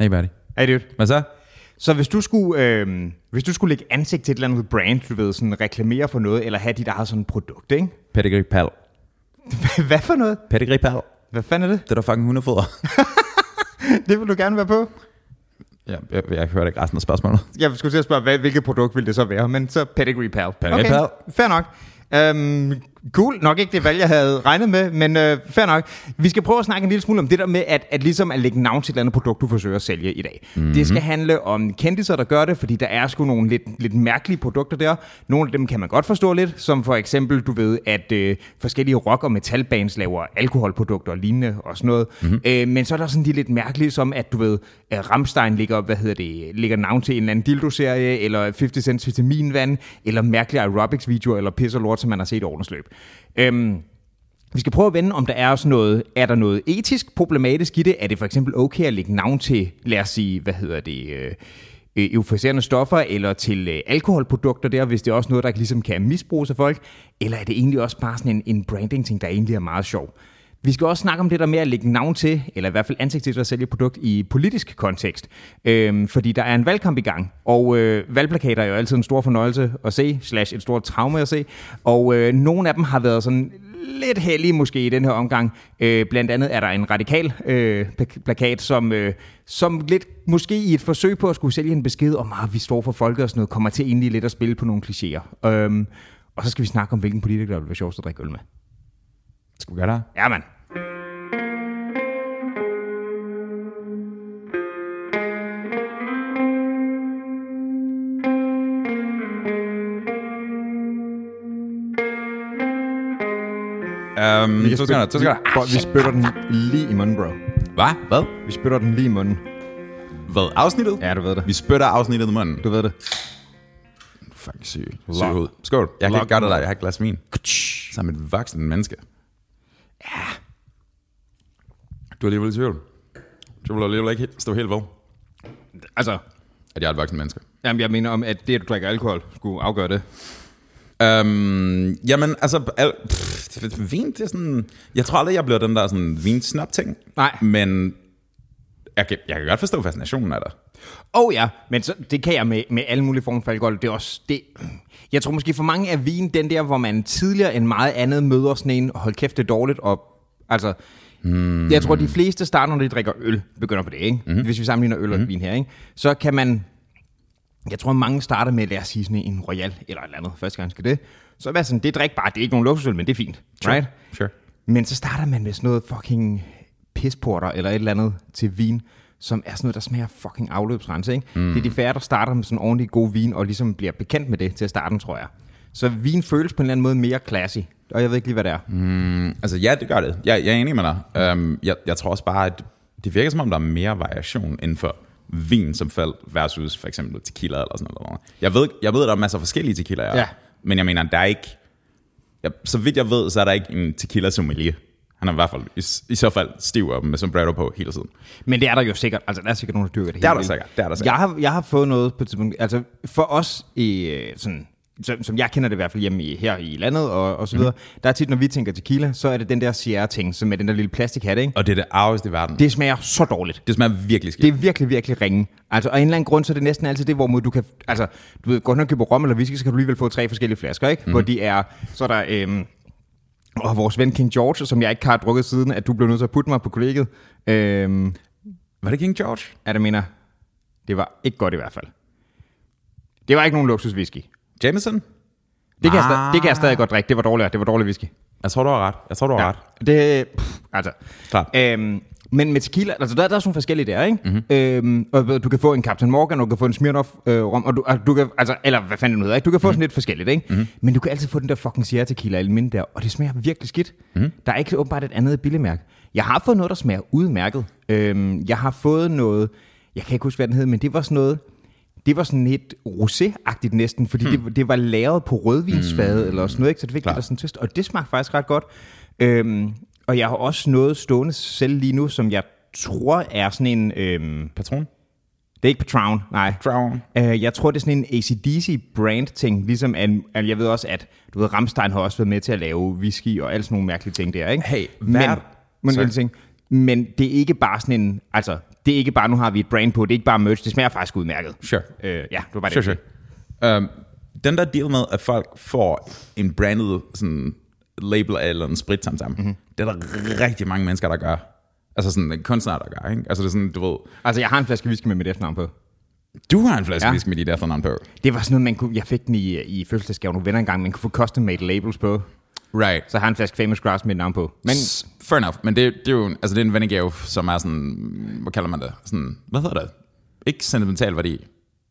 Hey, buddy. Hey, dude. Hvad så? Så hvis du skulle, øh, hvis du skulle lægge ansigt til et eller andet brand, du ved, sådan reklamere for noget, eller have dit eget sådan produkt, ikke? Pedigree pal. Hvad for noget? Pedigree pal. Hvad fanden er det? Det er der fucking hundefoder. Det vil du gerne være på. ja, jeg, jeg hørte ikke resten af spørgsmålet. Jeg skulle til at spørge, hvad, hvilket produkt ville det så være, men så Pedigree Pal. Pedigree Pal. Fair nok. Um, cool, nok ikke det valg, jeg havde regnet med, men uh, fair nok. Vi skal prøve at snakke en lille smule om det der med, at, at ligesom at lægge navn til et eller andet produkt, du forsøger at sælge i dag. Mm-hmm. Det skal handle om kendiser, der gør det, fordi der er sgu nogle lidt, lidt mærkelige produkter der. Nogle af dem kan man godt forstå lidt, som for eksempel, du ved, at uh, forskellige rock- og metalbands laver alkoholprodukter og lignende og sådan noget. Mm-hmm. Uh, men så er der sådan de lidt mærkelige, som at du ved, at Ramstein ligger, hvad hedder det, ligger navn til en eller anden dildo-serie, eller 50 Cent vitaminvand, eller mærkelige aerobics-videoer, eller pis og lort, som man har set i årenes løb. Øhm, vi skal prøve at vende, om der er sådan noget, er der noget etisk problematisk i det? Er det for eksempel okay at lægge navn til, lad os sige, hvad hedder det, øh, øh euforiserende stoffer, eller til øh, alkoholprodukter der, hvis det er også noget, der ligesom kan misbruges af folk? Eller er det egentlig også bare sådan en, en branding-ting, der egentlig er meget sjov? Vi skal også snakke om det der med at lægge navn til, eller i hvert fald ansigt til at sælge produkt i politisk kontekst. Øhm, fordi der er en valgkamp i gang, og øh, valgplakater er jo altid en stor fornøjelse at se, slash et stort traume at se. Og øh, nogle af dem har været sådan lidt heldige måske i den her omgang. Øh, blandt andet er der en radikal øh, plakat, som, øh, som lidt måske i et forsøg på at skulle sælge en besked om, at vi står for folket og sådan noget, kommer til egentlig lidt at spille på nogle klichéer. Øhm, og så skal vi snakke om, hvilken politiker der vil være sjovest at drikke øl med. Skal vi gøre det? Ja, mand. Um, to sekunder, to sekunder. Bro, vi spytter den lige i munden, bro. Hvad? Hvad? Vi spytter den lige i munden. Hvad? Afsnittet? Ja, du ved det. Vi spytter afsnittet i munden. Du ved det. Fucking syg. Syg ud. Skål. Jeg kan Lock ikke gøre det der. Jeg har et glas vin. Med et voksen menneske. Ja. Du er alligevel i tvivl. Du vil alligevel ikke helt- stå helt ved, Altså, at jeg er et voksen menneske. jamen, jeg mener om, at det, at du drikker alkohol, skulle afgøre det. Um, jamen, altså, al, pff, vin, det er sådan... Jeg tror aldrig, jeg bliver den der sådan vinsnap-ting. Nej. Men jeg kan, jeg kan godt forstå fascinationen af det. Oh ja, men så, det kan jeg med, med alle mulige former for alkohol. Det er også det. Jeg tror måske for mange er vin den der, hvor man tidligere end meget andet møder sådan en, hold kæft, det er dårligt, og altså... Hmm. Jeg tror, de fleste starter, når de drikker øl, begynder på det, ikke? Mm-hmm. Hvis vi sammenligner øl og Mhm. vin her, ikke? Så kan man... Jeg tror, mange starter med, lad os sige sådan en Royal eller et eller andet, første gang skal det. Så er sådan, det drik bare, det er ikke nogen luksusøl, men det er fint, right? Sure. Men så starter man med sådan noget fucking pisporter eller et eller andet til vin, som er sådan noget, der smager fucking afløbsrens, ikke? Mm. Det er de færre, der starter med sådan ordentlig god vin, og ligesom bliver bekendt med det til at starte, tror jeg. Så vin føles på en eller anden måde mere classy, og jeg ved ikke lige, hvad det er. Mm. Altså ja, det gør det. Jeg, jeg er enig med dig. Um, jeg, jeg tror også bare, at det virker som om, der er mere variation inden for vin som fald versus for eksempel tequila eller sådan noget. Jeg ved, jeg ved, der er masser af forskellige tequilaer, Ja. men jeg mener, der er ikke... Jeg, så vidt jeg ved, så er der ikke en tequila sommelier. Han er i hvert fald i, i så fald stiv og med sombrero på hele tiden. Men det er der jo sikkert, altså der er sikkert nogen, der dyrker det Det er helt der vildt. sikkert, det er der sikkert. Jeg har, jeg har fået noget på et tidspunkt, altså for os i øh, sådan, som, som jeg kender det i hvert fald hjemme i, her i landet og, og så videre, mm. der er tit, når vi tænker tequila, så er det den der Sierra-ting, som er den der lille plastikhat, ikke? Og det er det arveste i verden. Det, Det smager så dårligt. det smager virkelig skidt. Det er virkelig, virkelig ringe. Altså, og af en eller anden grund, så er det næsten altid det, hvor du kan... Altså, du ved, godt når du køber rom eller whisky, så kan du alligevel få tre forskellige flasker, ikke? Mm. Hvor de er... Så er der... Øhm, og vores ven King George, som jeg ikke har drukket siden, at du blev nødt til at putte mig på kollegiet. Øhm, Var det King George? er det mener, det var ikke godt i hvert fald. Det var ikke nogen luksuswhisky. Jameson? Det kan, jeg, Ah. sta- det kan jeg stadig godt drikke. Det var dårligt. Det var dårlig whisky. Jeg tror, du har ret. Jeg tror, du har ret. Det, pff, altså. Klart. Øhm, men med tequila, altså der, der er sådan nogle forskellige der, ikke? Mm-hmm. Øhm, og du kan få en Captain Morgan, og du kan få en Smirnoff øh, rom, og du, og du kan, altså, eller hvad fanden det nu hedder, ikke? Du kan få mm-hmm. sådan lidt forskelligt, ikke? Mm-hmm. Men du kan altid få den der fucking Sierra Tequila eller der, og det smager virkelig skidt. Mm-hmm. Der er ikke åbenbart et andet billemærke. Jeg har fået noget, der smager udmærket. Øhm, jeg har fået noget, jeg kan ikke huske, hvad den hed, men det var sådan noget, det var sådan lidt rosé-agtigt næsten, fordi hmm. det, det var lavet på rødvinsfade hmm. eller sådan noget, ikke? så det fik lidt sådan en twist, og det smagte faktisk ret godt. Øhm, og jeg har også noget stående selv lige nu, som jeg tror er sådan en... Øhm, Patron? det er ikke Patron, nej. Crown. Øh, jeg tror, det er sådan en ACDC brand ting, ligesom at, at jeg ved også, at du ved, Ramstein har også været med til at lave whisky og alle sådan nogle mærkelige ting der, ikke? Hey, men, hvad men, men, ting, men det er ikke bare sådan en, altså, det er ikke bare, nu har vi et brand på, det er ikke bare merch, det smager faktisk udmærket. Sure. Øh, ja, det var bare Sure, det. sure. Um, den der deal med, at folk får en branded sådan, label eller en sprit sammen, Mhm. mm-hmm. det er der rigtig mange mennesker, der gør. Altså sådan kunstnere, der gør, ikke? Altså det er sådan, du ved, Altså, jeg har en flaske whisky med mit efternavn på. du har en flaske Ja. whisky med dit efternavn på. Det var sådan noget, man kunne, jeg fik den i, i fødselsdagsgave nogle venner engang, man kunne få custom-made labels på. Right. Så har en flaske Famous Grass med navn på. Men S- Fair enough, men det, det er jo altså det er en vennegave, som er sådan, hvad kalder man det? Sådan, hvad hedder det? Ikke sentimental værdi.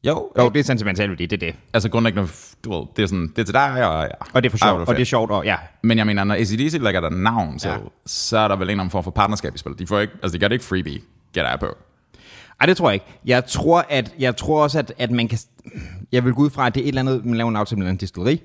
Jo, jo, det er sentimentalt værdi, det er det. altså grundlæggende, du ved, det er sådan, det er til dig, og, ja. Og det er for sjovt, og det er fedt. sjovt, og ja. Men jeg mener, når ACDC lægger der navn til, Ja. så er der vel en eller anden form for partnerskab i spil. De får ikke, altså de gør det ikke freebie, gætter jeg på. Ej, det tror jeg ikke. Jeg tror, at, jeg tror også, at, at man kan... Jeg vil gå ud fra, at det er et eller andet, man laver en aftale med en distilleri,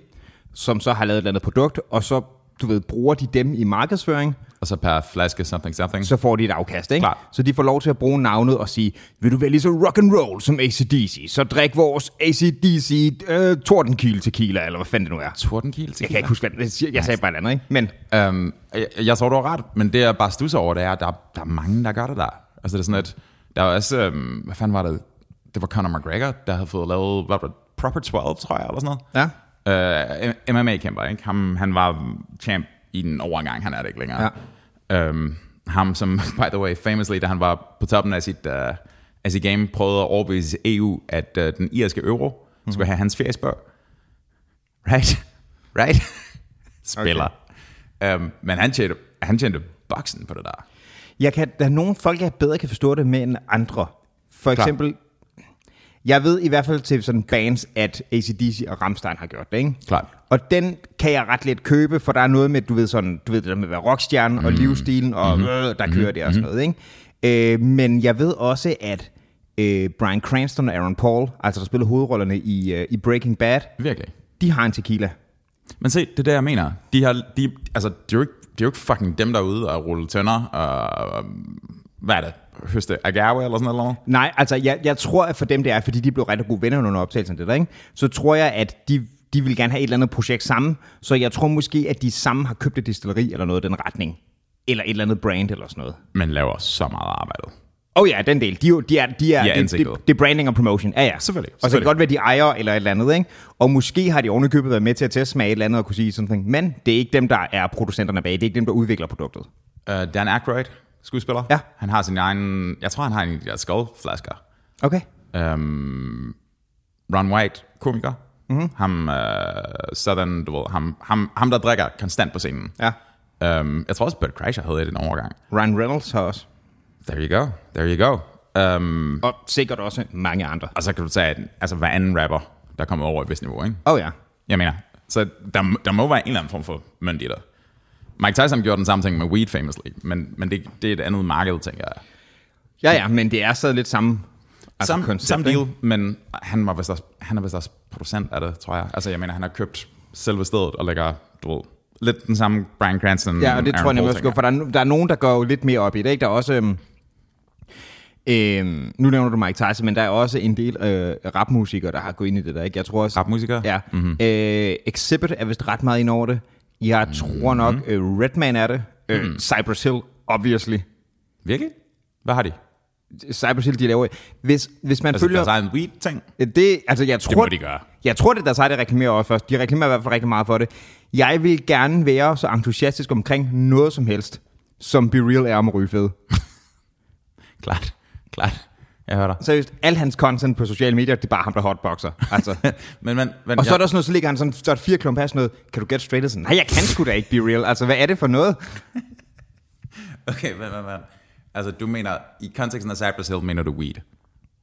som så har lavet et eller andet produkt, og så, du ved, bruger de dem i markedsføring, Og så per flaske something something. så får de et afkast, ikke? Klart. Så de får lov til at bruge navnet og sige, vil du være lige så rock and roll som ACDC, så drik vores ACDC øh, Tordenkiel tequila, eller hvad fanden det nu er. Tordenkiel Jeg kan ikke huske, hvad det siger. Jeg sagde bare et andet, ikke? Men Um, jeg, jeg tror, du har ret, men det jeg bare stusser over, det er, at der, der er mange, der gør det der. Altså det er sådan, at der var også, um, hvad fanden var det? Det var Conor McGregor, der havde fået lavet, hvad var det, Proper 12, tror jeg, eller sådan noget. ja, Uh, MMA-kæmper, ikke? Ham, han var champ i en overgang, han er det ikke længere. Ja. Um, ham som, by the way, famously, da han var på toppen af sit, uh, af sit game, prøvede at overbevise EU, at uh, den irske euro mm-hmm. skulle have hans feriespørg. Right? Right? Spiller. Okay. Um, men han tjente, han tjente boksen på det der. Jeg kan, der er nogle folk, jeg bedre kan forstå det med end andre. For Klar. eksempel, jeg ved i hvert fald til sådan bands, at ACDC og Rammstein har gjort det, ikke? Klart. Og den kan jeg ret let købe, for der er noget med, du ved, sådan, du ved det der med at være rockstjernen og livsstilen, og mm-hmm. øh, der kører det og sådan noget, ikke? Øh, men jeg ved også, at øh, Brian Cranston og Aaron Paul, altså der spiller hovedrollerne i, øh, i Breaking Bad, Virkelig. de har en tequila. Men se, det er det, jeg mener. De har, de, altså, det er, jo ikke, det er jo ikke fucking dem derude og rulle tønder og, hvad er det, høste agave eller sådan noget. Nej, altså jeg, jeg tror, at for dem det er, fordi de blev rigtig gode venner under optagelsen det der, ikke? så tror jeg, at de, de vil gerne have et eller andet projekt sammen, så jeg tror måske, at de sammen har købt et distilleri eller noget i den retning. Eller et eller andet brand eller sådan noget. Men laver så meget arbejde. Oh ja, den del. De, er jo- de er, de er, De er det, det, er branding og promotion. Ja, ja. Selvfølgelig, Og så kan det godt være, de ejer eller et eller andet, ikke? Og måske har de ovenikøbet været med til at testsmage et eller andet og kunne sige sådan noget. Men det er ikke dem, der er producenterne bag. Det er ikke dem, der udvikler produktet. Uh, Dan Aykroyd, skuespiller. Ja. Han har sin egen, jeg tror han har en af de der skullflasker. Okay. Um, Ron White, komiker. Mm-hmm. Ham, uh, sådan, du ved, ham, ham, ham, der drikker konstant på scenen. Ja. Um, jeg tror også, Bert Kreischer havde det en overgang. Ryan Reynolds har også. There you go. There you go. Um, Og sikkert også mange andre. og så kan du sige, at altså, hver anden rapper, der kommer over et vist niveau, ikke? Oh, ja. Jeg mener, så der, der må være en eller anden form for det. Mike Tyson gjorde den samme ting med weed famously, men, men det, det er et andet marked, tænker jeg. Ja, ja, men det er så lidt samme altså Sam, koncept, samme ikke? deal, men han, var vist også, han er vist også producent af det, tror jeg. Altså, jeg mener, han har købt selve stedet og lægger, du ved, lidt den samme Brian Cranston, Ja, og det Aaron tror jeg nemlig også, for der er, der er nogen, der går jo lidt mere op i det. Ikke? Der er også... Øhm, øhm, nu nævner du Mike Tyson, men der er også en del øh, rapmusikere, der har gået ind i det der. Ikke? Jeg tror også... Rapmusikere? Ja. Mm-hmm. Øh, Exhibit er vist ret meget ind over det. Jeg tror nok, øh, Redman er det. Øh, Mm. Cypress Hill, obviously. Virkelig? Hvad har de? Cypress Hill, de laver... Hvis, hvis man Altså, følger... deres egen weed-ting? Det, altså, jeg tror, må de gøre. Jeg tror, det er deres eget, der reklamerer også først. De reklamerer i hvert fald rigtig meget for det. Jeg vil gerne være så entusiastisk omkring noget som helst, som Be Real er om at ryge fed. Klart, klart. Jeg hører dig. Seriøst, al hans content på sociale medier, det er bare ham, der hotboxer. Altså. men, men, men, Og så er der sådan noget, så ligger han sådan, så er fire klumper af sådan noget, kan du get straight? Sådan, Nej, jeg kan sgu da ikke Be Real. Altså, hvad er det for noget? Okay, men, men, men. Altså, du mener, i konteksten af Cypress Hill, mener du weed?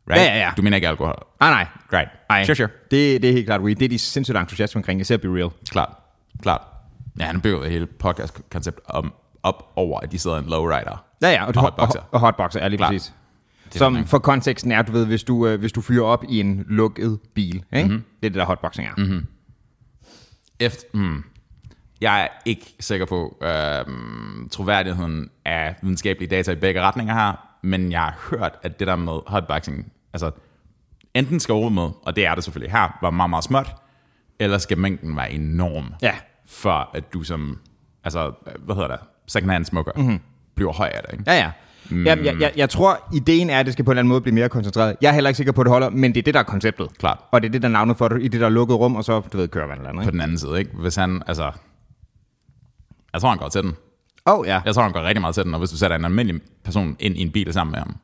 Right? Ja, ja, ja. Du mener ikke alkohol? Nej, nej. Great. Nej, Sure, sure. Det, det er helt klart weed. Det er de sindssygt entusiastiske omkring, især Be Real. Klart, klart. Ja, han bygger det hele podcast-koncept om, op over, at de sidder en lowrider. Ja, ja, og, Og hotboxer. og, og hotboxer, er lige Klart. præcis. Som for konteksten er, du ved, hvis du, øh, hvis du fyrer op i en lukket bil, ikke? Mhm. Mm-hmm. det er det, der hotboxing er. Mm-hmm. Efter, hmm, jeg er ikke sikker på øhm, troværdigheden af videnskabelige data i begge retninger her, men jeg har hørt, at det der med hotboxing, altså enten skal med, og det er det selvfølgelig her, var meget, meget småt, eller skal mængden være enorm, Ja. for at du som, altså, hvad hedder det, second hand smoker, mm-hmm. bliver høj af det, ikke? Ja, ja. Mm. Jamen, jeg, jeg, jeg tror, ideen er, at det skal på en eller anden måde blive mere koncentreret. Jeg er heller ikke sikker på, at det holder, men det er det, der er konceptet. Klart. Og det er det, der er navnet for det, i det der lukkede rum, og så, du ved, kører man eller andet. På den anden side, ikke? Hvis han, altså... Jeg tror, han går til den. Oh, ja. Jeg tror, han går rigtig meget til den, og hvis du sætter en almindelig person ind i en bil sammen med ham,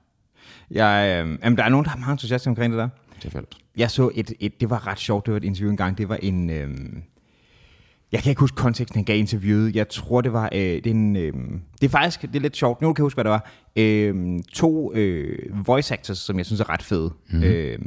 Jeg, øh, jamen, der er nogen, der er meget entusiastiske omkring det der. det er fældt. Jeg så et, et, det var ret sjovt, det var et interview engang, det var en, øh, jeg kan ikke huske konteksten, han gav interviewet, jeg tror det var, øh, det, er en, øh, det er faktisk, det er lidt sjovt, nu kan jeg huske, hvad det var, øh, to øh, voice actors, som jeg synes er ret fede, mm-hmm. øh,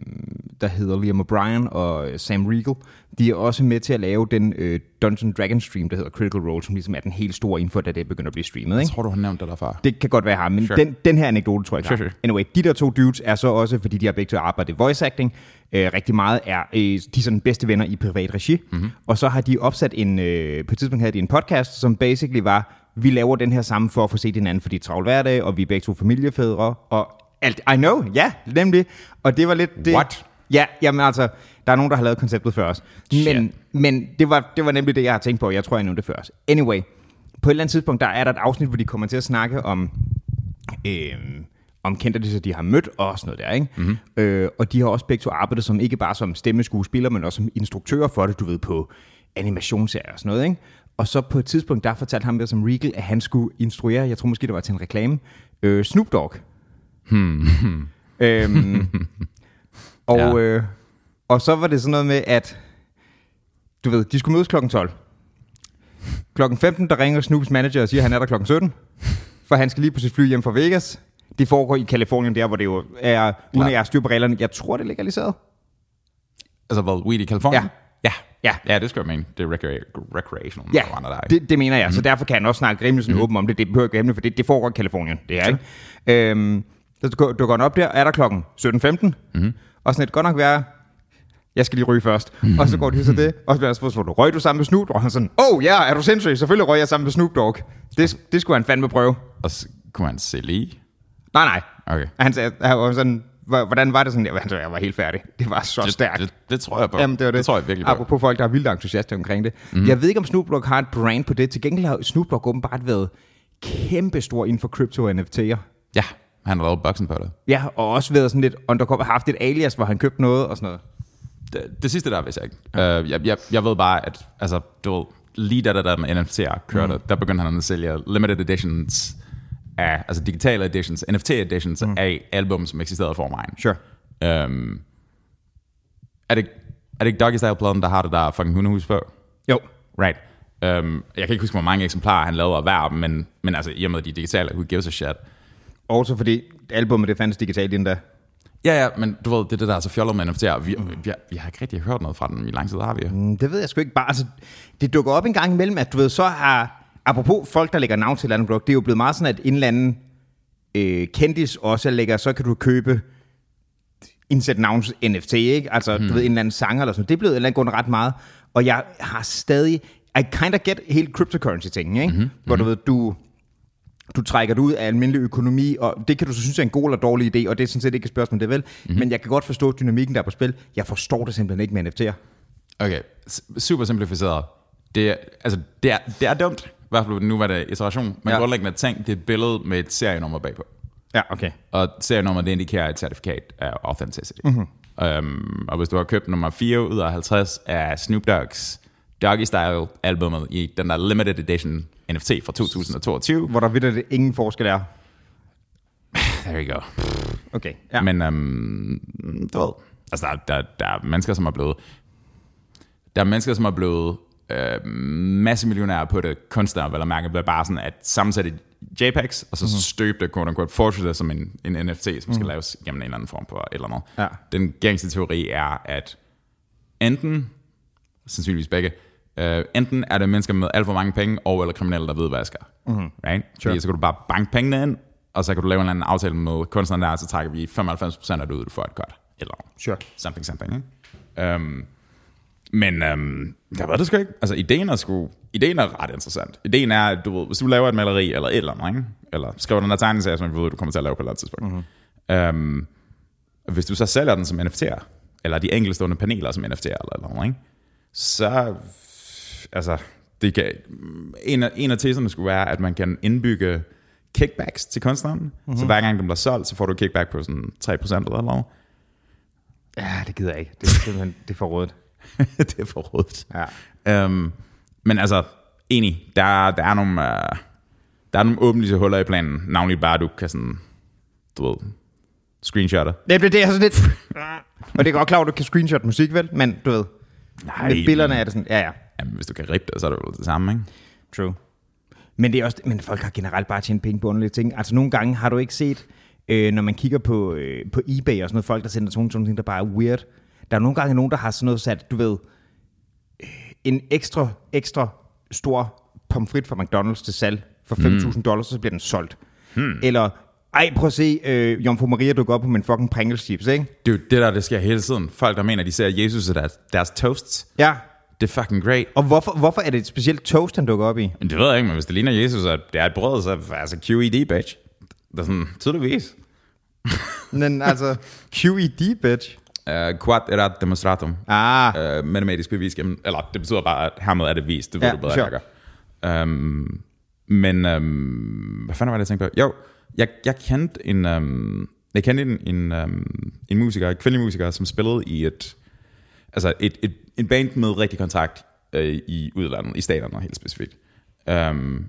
der hedder Liam O'Brien og Sam Riegel, de er også med til at lave den øh, Dungeon Dragon stream, der hedder Critical Role, som ligesom er den helt store info, da det begynder at blive streamet, Jeg ikke? tror, du har nævnt det der før. Det kan godt være ham, men Sure. den, den her anekdote tror jeg ikke Sure, sure. Anyway, de der to dudes er så også, fordi de har begge to arbejdet i voice acting, øh, rigtig meget er, øh, de er sådan bedste venner i privat regi, Mhm. mm-hmm. og så har de opsat en, øh, på et tidspunkt havde de en podcast, som basically var, vi laver den her sammen for at få set hinanden, fordi travlt hverdag, og vi er begge to familiefædre, og alt, I know, ja, nemlig, og det var lidt det. What? Ja, jamen altså, der er nogen, der har lavet konceptet før os. Shit. Men, men det, var, det var nemlig det, jeg har tænkt på. Jeg tror, jeg nævnte det før os. Anyway, på et eller andet tidspunkt, der er der et afsnit, hvor de kommer til at snakke om, øh, om kendte de har mødt og sådan noget der, ikke? Mm-hmm. Øh, og de har også begge to arbejdet som, ikke bare som stemmeskuespiller, men også som instruktører for det, du ved, på animationsserier og sådan noget, ikke? Og så på et tidspunkt, der fortalte ham der som Regal, at han skulle instruere, jeg tror måske, det var til en reklame, øh, Snoop Dogg. Hmm. øhm, og, Ja. øh, og så var det sådan noget med, at du ved, de skulle mødes klokken 12. Klokken 15, der ringer Snoops manager og siger, at han er der klokken 17. For han skal lige på sit fly hjem fra Vegas. Det foregår i Kalifornien, der hvor det jo er, uden at jeg har styr på reglerne. Jeg tror, det er legaliseret. Altså, hvad, weed i Californien? Ja. Ja. Ja. Ja, det skal jeg mene. Det er recre- recreational Ja, marijuana, der er. det, det mener jeg. Mm. Så derfor kan han også snakke rimelig sådan mm. åben om det. Det behøver ikke hemmeligt, for det, det foregår i Kalifornien. Det er ikke. Øhm, så du, går op der, er der klokken 17.15. Mm. Og sådan et godt nok være, jeg skal lige ryge først. Mm. Og så går de så det, og så bliver han spurgt, du røg du sammen med Snoop Dogg? Og han sådan, oh ja, yeah, er du sindssyg? Selvfølgelig røg jeg sammen med Snoop Dogg. Det, det skulle han fandme prøve. Og så kunne han se lige. Nej, nej. Okay. Han sagde, han var sådan, "Hvor- hvordan var det sådan? Sagde, jeg var helt færdig. Det var så stærkt. Det, det, det, tror jeg på. Jamen, det var det. det tror jeg virkelig på. Apropos folk, der er vildt entusiaste omkring det. Mm. Jeg ved ikke, om Snoop Dogg har et brand på det. Til gengæld har Snoop Dogg åbenbart været kæmpestor inden for krypto og NFT'er. Ja, han har lavet boksen på det. Ja, og også været sådan lidt undercover, har haft et alias, hvor han købte noget og sådan noget. Det, det sidste der vidste jeg ikke. Ja. Uh, jeg, jeg, jeg ved bare, at altså, du ved, lige da der, der med NFT'er kørte, mm. der begyndte han at sælge limited editions af, altså digitale editions, NFT editions mm. af album, som eksisterede i forvejen. Sure. Um, er, det, er det ikke Doggy Style pladen der har det der fucking hundehus på? Jo. Right. Um, jeg kan ikke huske, hvor mange eksemplarer han lavede af hver, men, men altså, i og med de digitale, who gives a shit? Også fordi albumet det fandtes digitalt inden da. Ja, ja, men du ved, det er det der er så fjollet med NFT'er. Vi, mm. vi, har, vi har ikke rigtig hørt noget fra den i lang tid, har vi? Mm, Det ved jeg sgu ikke bare. Altså, det dukker op en gang imellem, at du ved, så har... Apropos folk, der lægger navn til et eller andet produkt, det er jo blevet meget sådan, at en eller anden øh, kendis også lægger, så kan du købe indsæt navns NFT, ikke? Altså, mm. du ved, en eller anden sanger eller sådan. Det er blevet et eller andet grund ret meget. Og jeg har stadig... I kind of get helt cryptocurrency-tingen, ikke? Mm-hmm. Hvor du ved, du, du trækker det ud af almindelig økonomi, og det kan du så synes er en god eller dårlig idé, og det er sådan set ikke et spørgsmål, det er vel. Mm-hmm. Men jeg kan godt forstå dynamikken, der er på spil. Jeg forstår det simpelthen ikke med NFT'er. Okay, super simplificeret. Det er, altså, det er, det er dumt, hvert fald nu var det iteration, men Ja. grundlæggende tænk, det er et billede med et serienummer bagpå. Ja, okay. Og serienummer, det indikerer et certifikat af authenticity. Mm-hmm. Um, og hvis du har købt nummer 4 ud af 50 af Snoop Dogg's Doggy Style albumet i den der limited edition NFT fra 2022, Hvor der vidt det ingen forskel er. there you go. Okay. Ja. Men um, du ved, altså der, der, der er mennesker, som er blevet, der er mennesker, som er blevet øh, masse millionærer på det, kunstnere vel at mærke, ved bare sådan at sammensætte JPEGs, og så mm-hmm. støbe det, quote unquote, fortsætte det som en, en NFT, som mm-hmm. skal laves gennem en eller anden form på et eller andet. Ja. Den gængse teori er, at enten, sandsynligvis begge, øh, enten er det mennesker med alt for mange penge, og eller kriminelle, der ved, hvad jeg skal. Mm-hmm. Right? Sure. Fordi så kan du bare banke pengene ind, og så kan du lave en eller anden aftale med kunstneren der, og så trækker vi 95% af det ud, du får et godt. Eller Sure. something, something. Ikke? Um, men um, jeg ved det sgu ikke. Altså, ideen er, sgu, ideen er ret interessant. Ideen er, at du ved, hvis du laver et maleri eller et eller andet, ikke? eller skriver den der tegneserie, som vi ved, du kommer til at lave på et eller andet tidspunkt. Mm-hmm. Um, hvis du så sælger den som NFT'er, eller de enkeltstående paneler som NFT'er, eller, eller noget, ikke? så altså, det kan, en, af, en af teserne skulle være, at man kan indbygge kickbacks til kunstneren. Mm-hmm. Så hver gang den bliver solgt, så får du kickback på sådan 3% eller noget. Ja, det gider jeg ikke. Det er simpelthen det er for rådet. det er for rådet. Ja. Um, men altså, enig, der, der er nogle, uh, der er nogle åbenlyse huller i planen. Navnlig bare, du kan sådan, du ved, screenshotte. Det, det, det er sådan lidt... og det er godt klart, at du kan screenshot musik, vel? Men du ved, Nej, med billederne er det sådan... Ja, ja. Jamen, hvis du kan rippe det, så er det jo det samme, ikke? True. Men, det er også, men folk har generelt bare tjent penge på underlige ting. Altså nogle gange har du ikke set, øh, når man kigger på, øh, på eBay og sådan noget, folk der sender sådan nogle ting, der bare er weird. Der er nogle gange nogen, der har sådan noget sat, du ved, øh, en ekstra, ekstra stor pomfrit fra McDonald's til salg for 5.000 dollars, så bliver den solgt. Hmm. Eller, ej, prøv at se, øh, Jomfru Maria dukker op på min fucking Pringles chips, ikke? Det er det der, det sker hele tiden. Folk, der mener, de ser Jesus og deres, deres toasts. Ja. Det er fucking great. Og hvorfor, hvorfor er det et specielt toast, han dukker op i? Det ved jeg ikke, men hvis det ligner Jesus, og det er et brød, så er altså QED, bitch. Det er sådan, tydeligvis. Men altså, QED, bitch. Uh, quad erat demonstratum. Ah, Uh, matematisk bevis. Gennem, eller det betyder bare, at hermed er det vist. Det ved Ja, du bedre, sure. jeg gør. Um, men, um, hvad fanden var det, jeg tænkte på? Jo, jeg, jeg kendte en, um, jeg kendte en, en, um, en musiker, en kvindelig musiker, som spillede i et, altså et, et, en band med rigtig kontrakt uh, i udlandet, i staterne helt specifikt. Um,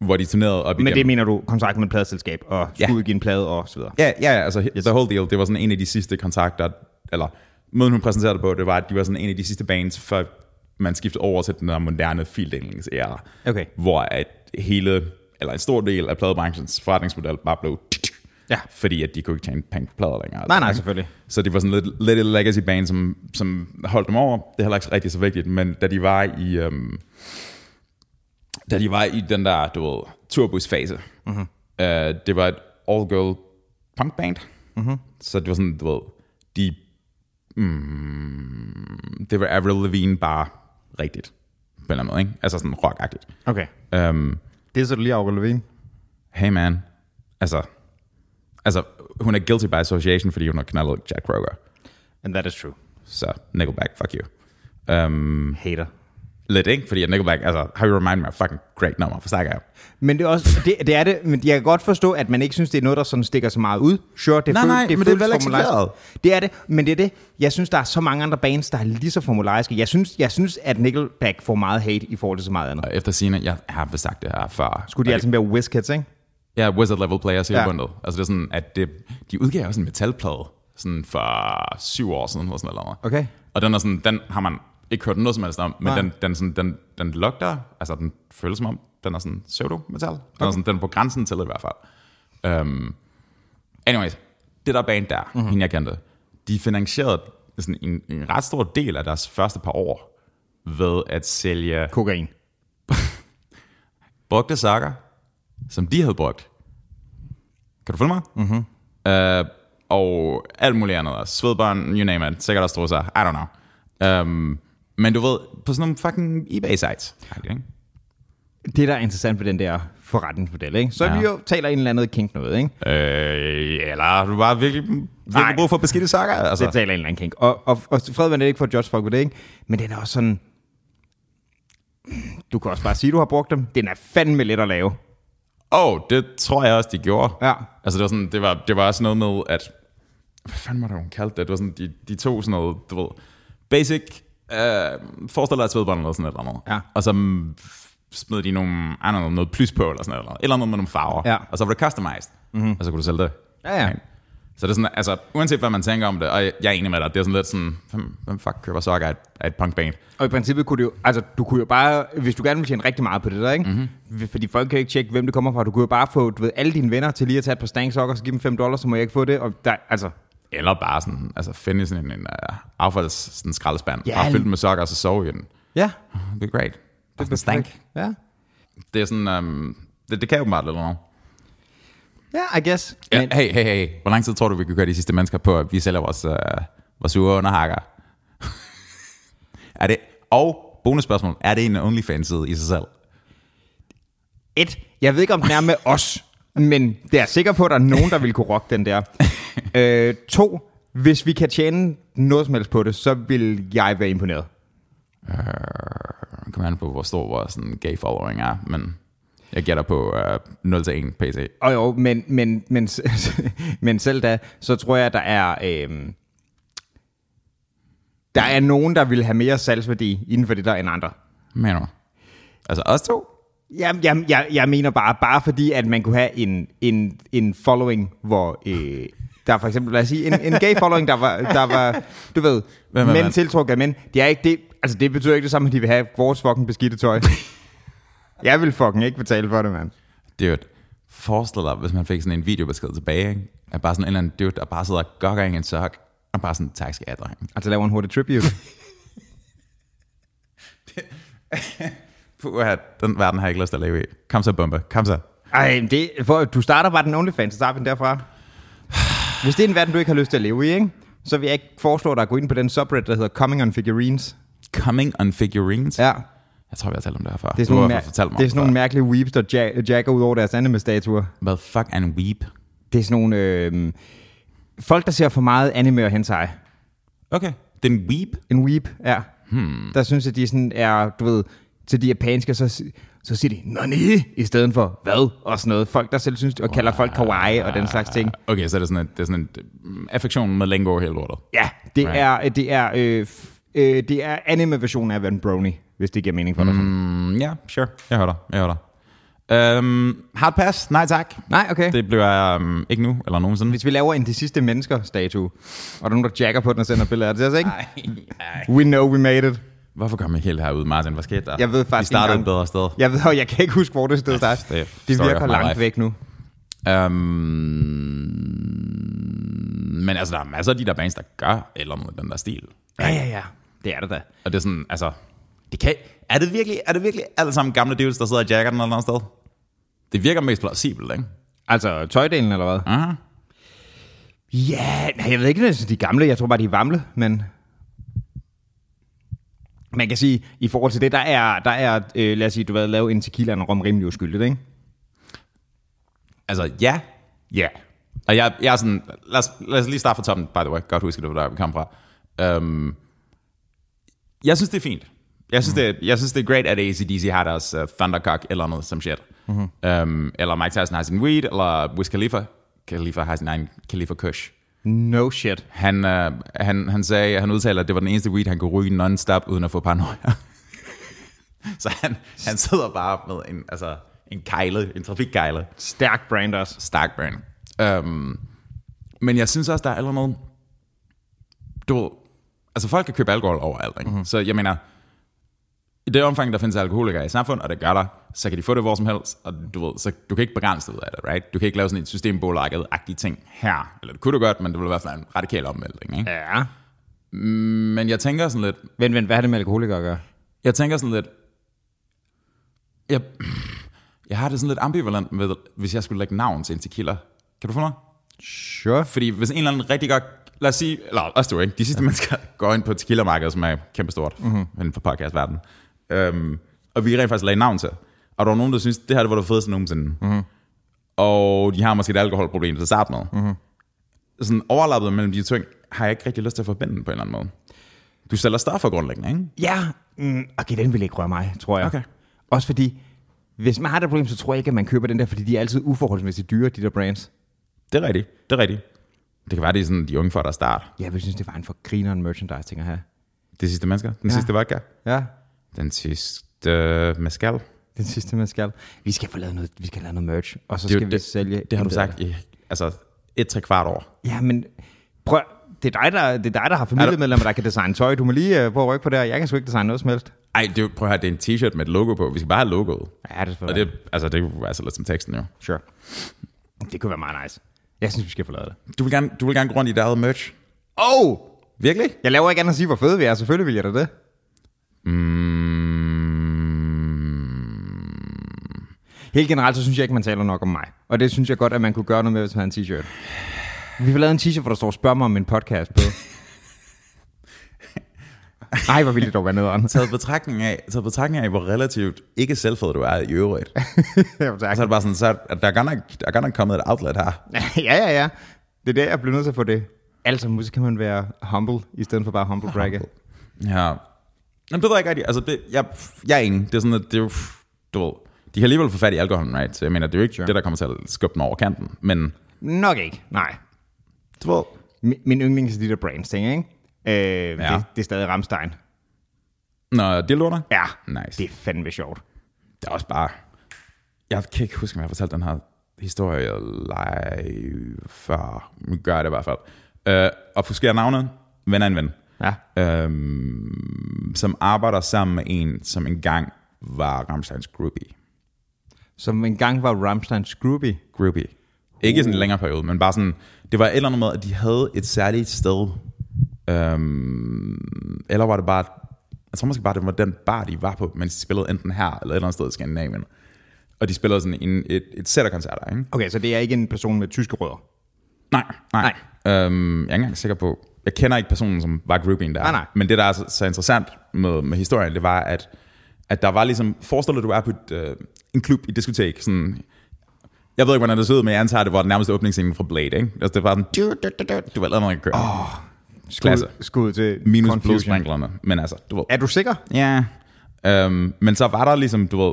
hvor de turnerede op men igennem. det mener du kontrakt med et pladeselskab, og skulle Ja. udgive en plade og så videre. Ja, ja, altså yes. the whole deal, det var sådan en af de sidste kontrakter, eller måden hun præsenterede det på, det var, at de var sådan en af de sidste bands, før man skiftede over til den der moderne fildelingsæra, Okay. hvor at hele, eller en stor del af pladebranchens forretningsmodel bare blev Ja. fordi at de kunne ikke tjene penge på plader længere. Nej, nej, selvfølgelig. Så det var sådan lidt, lidt et legacy band, som, som holdt dem over. Det er heller ikke rigtig så vigtigt, men da de var i, øhm, da de var i den der, du ved, turbusfase, mm-hmm. øh, det var et all-girl punk band. Mm-hmm. Så det var sådan, du ved, de, mm, det var Avril Lavigne bare rigtigt, på en eller anden måde, ikke? Altså sådan rockagtigt. Okay. Um, Det er så du lige Aurel Levine. hey man, altså, altså, hun er guilty by association, fordi hun har knaldet Jack Kroger. And that is true. Så Nickelback, fuck you. Um, Hater. Lidt, ikke? Fordi at Nickelback, altså, How You Remind Me, er fucking great nummer, for snakker jeg. Men det er også, det, det er det, men jeg kan godt forstå, at man ikke synes, det er noget, der sådan stikker så meget ud. Sure, det Nej, føl- nej, men det er føles vel formularisk. accepteret. Det er det, men det er det. Jeg synes, der er så mange andre bands, der er lige så formulariske. Jeg synes, jeg synes at Nickelback får meget hate i forhold til så meget andet. Og efter sine, jeg har vist sagt det her før. Skulle de altid være WizKids, ikke? det, Ja, Wizard Level Players hele ja. bundet. Altså det er sådan, at det, de udgav også en metalplade, sådan for syv år siden, eller sådan noget. Okay. Og den er sådan, den har man ikke hørt noget som helst om, men Nej. den, den, sådan, den, den lugter, altså den føles som om, den er sådan pseudo-metal. Den, er sådan, den er på grænsen til det i hvert fald. Um, anyways, det der band der, mm-hmm. hende jeg kendte, de finansierede sådan en, en ret stor del af deres første par år ved at sælge Kokain. brugte sokker, som de havde brugt. Kan du følge mig? Mm-hmm. Uh, og alt muligt andet. Svedbånd, you name it. Sikkert også trusser. I don't know. Um, men du ved, på sådan nogle fucking eBay-sites. Ikke? Det, der er interessant ved den der forretningsmodel, ikke? Så ja. Vi jo taler en eller anden kink noget, ikke? Øh, eller har du bare virkelig, Nej. virkelig brug for beskidte sokker? Altså. Det taler en eller anden kink. Og, og, og fred var det ikke for at judge folk ved det, ikke? Men den er også sådan... Du kan også bare sige, du har brugt dem. Den er fandme let at lave. Åh, oh, det tror jeg også, de gjorde. Ja. Altså, det var, sådan, det var, det var også noget med, at... Hvad fanden var det, hun kaldte det? Det var sådan, de, de tog sådan noget, du ved... Basic... Øh, forestil dig et svedbånd eller sådan et eller andet. Ja. Og så smed de nogle, I know, noget plys på eller sådan noget. Eller, et eller andet med nogle farver. Ja. Og så var det customized. Mm-hmm. Og så kunne du sælge det. Ja, ja. Så det er sådan, altså, uanset hvad man tænker om det, og jeg er enig med dig, det er sådan lidt sådan, hvem, hvem fuck køber sokker af et, af et punkband? Og i princippet kunne du jo, altså du kunne jo bare, hvis du gerne vil tjene rigtig meget på det der, ikke? Mm-hmm. Fordi folk kan ikke tjekke, hvem det kommer fra. Du kunne jo bare få, du ved, alle dine venner til lige at tage et par stangsokker, så give dem 5 dollars, så må jeg ikke få det. Og der, altså, Eller bare sådan, altså finde sådan en, en uh, affalds sådan en skraldespand, Ja. bare fyldt med sokker, og så sove i den. ja. Det er great. Det er stank. Ja. Det er sådan, um, det, det kan jo bare lidt noget. Ja, I guess. Ja, Men, hey, hey, hey. Hvor lang tid tror du, vi kan køre de sidste mennesker på, at vi sælger vores, uh, vores sure underhakker? er det, og bonusspørgsmål, er det en OnlyFans-side i sig selv? et, jeg ved ikke, om den er med os, men det er sikker på, at der er nogen, der vil kunne rocke den der. øh, to, hvis vi kan tjene noget som helst på det, så vil jeg være imponeret. Uh, kommer an på, hvor stor vores sådan, gay following er, men Jeg gætter på uh, 0-1 PC. Og jo, men, men, men, men selv da, så tror jeg, der er... Øhm, der er nogen, der vil have mere salgsværdi inden for det der end andre. Mener du? Altså os to? Jamen, jeg, jeg, jeg mener bare, bare fordi, at man kunne have en, en, en following, hvor øh, der er for eksempel, lad os sige, en, en gay following, der var, der var du ved, Hvem mænd tiltrukket af mænd. Det er ikke det, altså det betyder ikke det samme, at de vil have vores fucking beskidte tøj. jeg vil fucking ikke betale for det, mand. Dude, forestil dig, hvis man fik sådan en videobesked tilbage, ikke? At bare sådan en eller anden dude, der bare sidder og gokker en sok, og bare sådan, tak skal jeg dreng. Altså laver en hurtig tribute. Puh, den verden har jeg ikke lyst til at leve i. Kom så, bombe. Kom så. Ej, det, for, du starter bare den OnlyFans, så starter vi den derfra. Hvis det er en verden, du ikke har lyst til at leve i, ikke? så vil jeg ikke foreslå dig at gå ind på den subreddit, der hedder Coming on Figurines. Coming on figurines. Ja, Jeg tror, vi har talt om det her før. det er sådan, nogle, mig det er sådan nogle mærkelige weeps, der ja- jacker ud over deres anime-statuer. Hvad fuck er en weep? Det er sådan nogle... Øh, folk, der ser for meget anime og hentai. Okay. Det er en weep? En weep, ja. Hmm. Der synes jeg, de sådan er, du ved, til de japanske, så, så siger de, nani, i stedet for hvad, og sådan noget. Folk, der selv synes, og kalder folk kawaii og den slags ting. Okay, så er det sådan, en, det er sådan en mm, affektion med lingo hele lortet. Ja, det Right. er, det er, øh, øh, det er anime-versionen af en brony, hvis det giver mening for dig. Mm. Mm, ja, sure. Jeg hører dig. Jeg hører dig. Um, hard pass? Nej tak. Nej, okay. Det. Bliver um, ikke nu, eller nogensinde. Hvis vi laver en de sidste mennesker-statue, og der er nogen, der jacker på den og sender billeder af det, altså ikke? Nej, nej. We know we made it. Hvorfor kom jeg helt herud, Martin? Hvad skete der? Jeg ved Vi faktisk startede ikke et bedre sted. Jeg ved, og jeg kan ikke huske, hvor det sted der er. det Det virker langt life. væk nu. Um, men altså, der er masser af de der bands, der gør eller noget den der stil. Ja, ja, ja. Det er det da. Og det er sådan, altså... Det kan, er, det virkelig, er det virkelig alle sammen gamle dudes, der sidder og jacker den eller andet sted? Det virker mest plausibelt, ikke? Altså tøjdelen, eller hvad? Aha. Ja, jeg ved ikke, hvis de er gamle. Jeg tror bare, de er vamle, men... Man kan sige, i forhold til det, der er, der er øh, lad os sige, du har lavet en tequila og en rom rimelig uskyldigt, ikke? Altså, ja. Ja. Og jeg, jeg er sådan... Lad os, lad os lige starte fra toppen, by the way. Godt huske, det var der, vi kom fra. Um, jeg synes, det er fint. Jeg synes, mm. det, jeg synes, det er great, at ACDC har deres uh, Thundercock eller noget som shit. Mm-hmm. Um, eller Mike Tyson har sin weed, eller Wiz Khalifa. Khalifa har sin egen Khalifa Kush. No shit. Han, uh, han, han sagde, han udtaler, at det var den eneste weed, han kunne ryge non-stop, uden at få paranoia. Så han, han sidder bare med en, altså, en kejle, en trafikkejle. Stærk brand også. Stark brand. Um, men jeg synes også, der er allerede noget... Du ved, altså folk kan købe alkohol overalt, ikke? Mm-hmm. Så jeg mener, i det omfang, der findes alkoholikere i samfundet, og det gør der, så kan de få det hvor som helst, og du ved, så du kan ikke begrænse det ud af det, right? Du kan ikke lave sådan et systembolagget-agtigt ting her. Eller det kunne du godt, men det ville i hvert fald en radikal omvæltning, ikke? Ja. Men jeg tænker sådan lidt, Vent, vent, hvad har det med alkoholikere at gøre? jeg tænker sådan lidt, jeg, jeg har det sådan lidt ambivalent med, hvis jeg skulle lægge navn til en tequila. Kan du få mig? Sure. Fordi hvis en eller anden rigtig godt, lad os sige, eller også du ikke, de sidste mennesker går ind på et tequila-marked, som er kæmpestort mm-hmm. inden for podcastverdenen, øhm, og vi rent faktisk lagde navn til, og der var nogen, der synes, det her det var det fedeste nogensinde. Mm-hmm. Og de har måske et alkoholproblem til at starte med. Mm-hmm. Sådan overlappet mellem de ting, har jeg ikke rigtig lyst til at forbinde på en eller anden måde. Du sælger stoffer grundlæggende, ikke? Ja, mm, okay, den vil ikke røre mig, tror jeg. Okay. Også fordi, hvis man har det problem, så tror jeg ikke, at man køber den der, fordi de er altid uforholdsmæssigt dyre, de der brands. Det er rigtigt, det er rigtigt. Det kan være, det er sådan de unge for, der start. Jeg vil synes, det var en for grineren merchandise ting at have. Det sidste mennesker, den Ja. ja. sidste vodka, Ja, den sidste mescal. den sidste, man skal. Vi skal få lavet noget, vi skal lave noget merch, og så Det skal vi det- sælge... Det har du sagt i altså et tre kvart år. Ja, men prøv, det er dig, der, det er dig, der har familiemedlemmer, der kan designe tøj. Du må lige uh, prøve at rykke på det her. Jeg kan sgu ikke designe noget som helst. Ej, det er, prøv at høre, det er en t-shirt med et logo på. Vi skal bare have logoet. Ja, det er Og det, altså, det er jo altså lidt som teksten jo. Sure. Det kunne være meget nice. Jeg synes, vi skal få lavet det. Du vil gerne, du vil gerne gå rundt i dit eget merch. Oh! Virkelig? Jeg laver ikke andet at sige, hvor fede vi er. Selvfølgelig vil jeg da det. Mm, Helt generelt, så synes jeg ikke, man taler nok om mig. Og det synes jeg godt, at man kunne gøre noget med, hvis man havde en t-shirt. Vi har lavet en t-shirt, hvor der står, spørg mig om en podcast på. Ej, hvor ville det dog være nederen. taget betragtning af, taget betragtning af, hvor relativt ikke selvfed du er i øvrigt. Ja, tak. Så er det bare sådan, så er der er godt nok, der er godt nok kommet et outlet her. ja, ja, ja. Det er der, jeg bliver nødt til at få det. Altså, måske kan man være humble, i stedet for bare humble bragger. Ja. Jamen, det ved jeg ikke rigtigt. Altså, det, jeg, jeg er ingen. Det er sådan, at det er du ved, De kan alligevel få fat i alkoholen, right? Så jeg mener, det er jo ikke sure. det, der kommer til at skubbe den over kanten. Men Nok ikke, nej. du ved, Min, min yndlings er de der brands ting, ikke? Øh, ja. det, det er stadig Ramstein. når det låner, Ja, Nice. det er fandme sjovt. det er også bare... Jeg kan ikke huske, om jeg har fortalt den her historie live før. Nu gør jeg det i hvert fald. Øh, og husker jeg navnet? Ven af en ven. Ja. Øhm, som arbejder sammen med en, som engang var Ramsteins groupie. Som engang var Ramsteins groupie. groupie. Ikke sådan en længere periode, men bare sådan, det var et eller andet med, at de havde et særligt sted, øhm, eller var det bare, jeg tror måske bare, det var den bar, de var på, mens de spillede enten her, eller et eller andet sted i Skandinavien. Og de spillede sådan en, et, et sæt af koncerter, ikke? Okay, så det er ikke en person med tyske rødder. Nej, nej. nej. Øhm, jeg er ikke engang sikker på, jeg kender ikke personen, som var groupien der. Nej, nej. Men det, der er så, så interessant med, med historien, det var, at, at der var ligesom, forestil dig, du er på et, øh, en klub i diskotek, sådan, jeg ved ikke, hvordan det så ud, men jeg antager, det var den nærmeste åbningsscene fra Blade, ikke? Altså, det var sådan, du, du, du, du, du var lavet noget, kører. Oh, Klasse. Skud, skud til Minus blodsprinklerne, men altså, du ved. Er du sikker? Ja. Øhm, men så var der ligesom, du ved,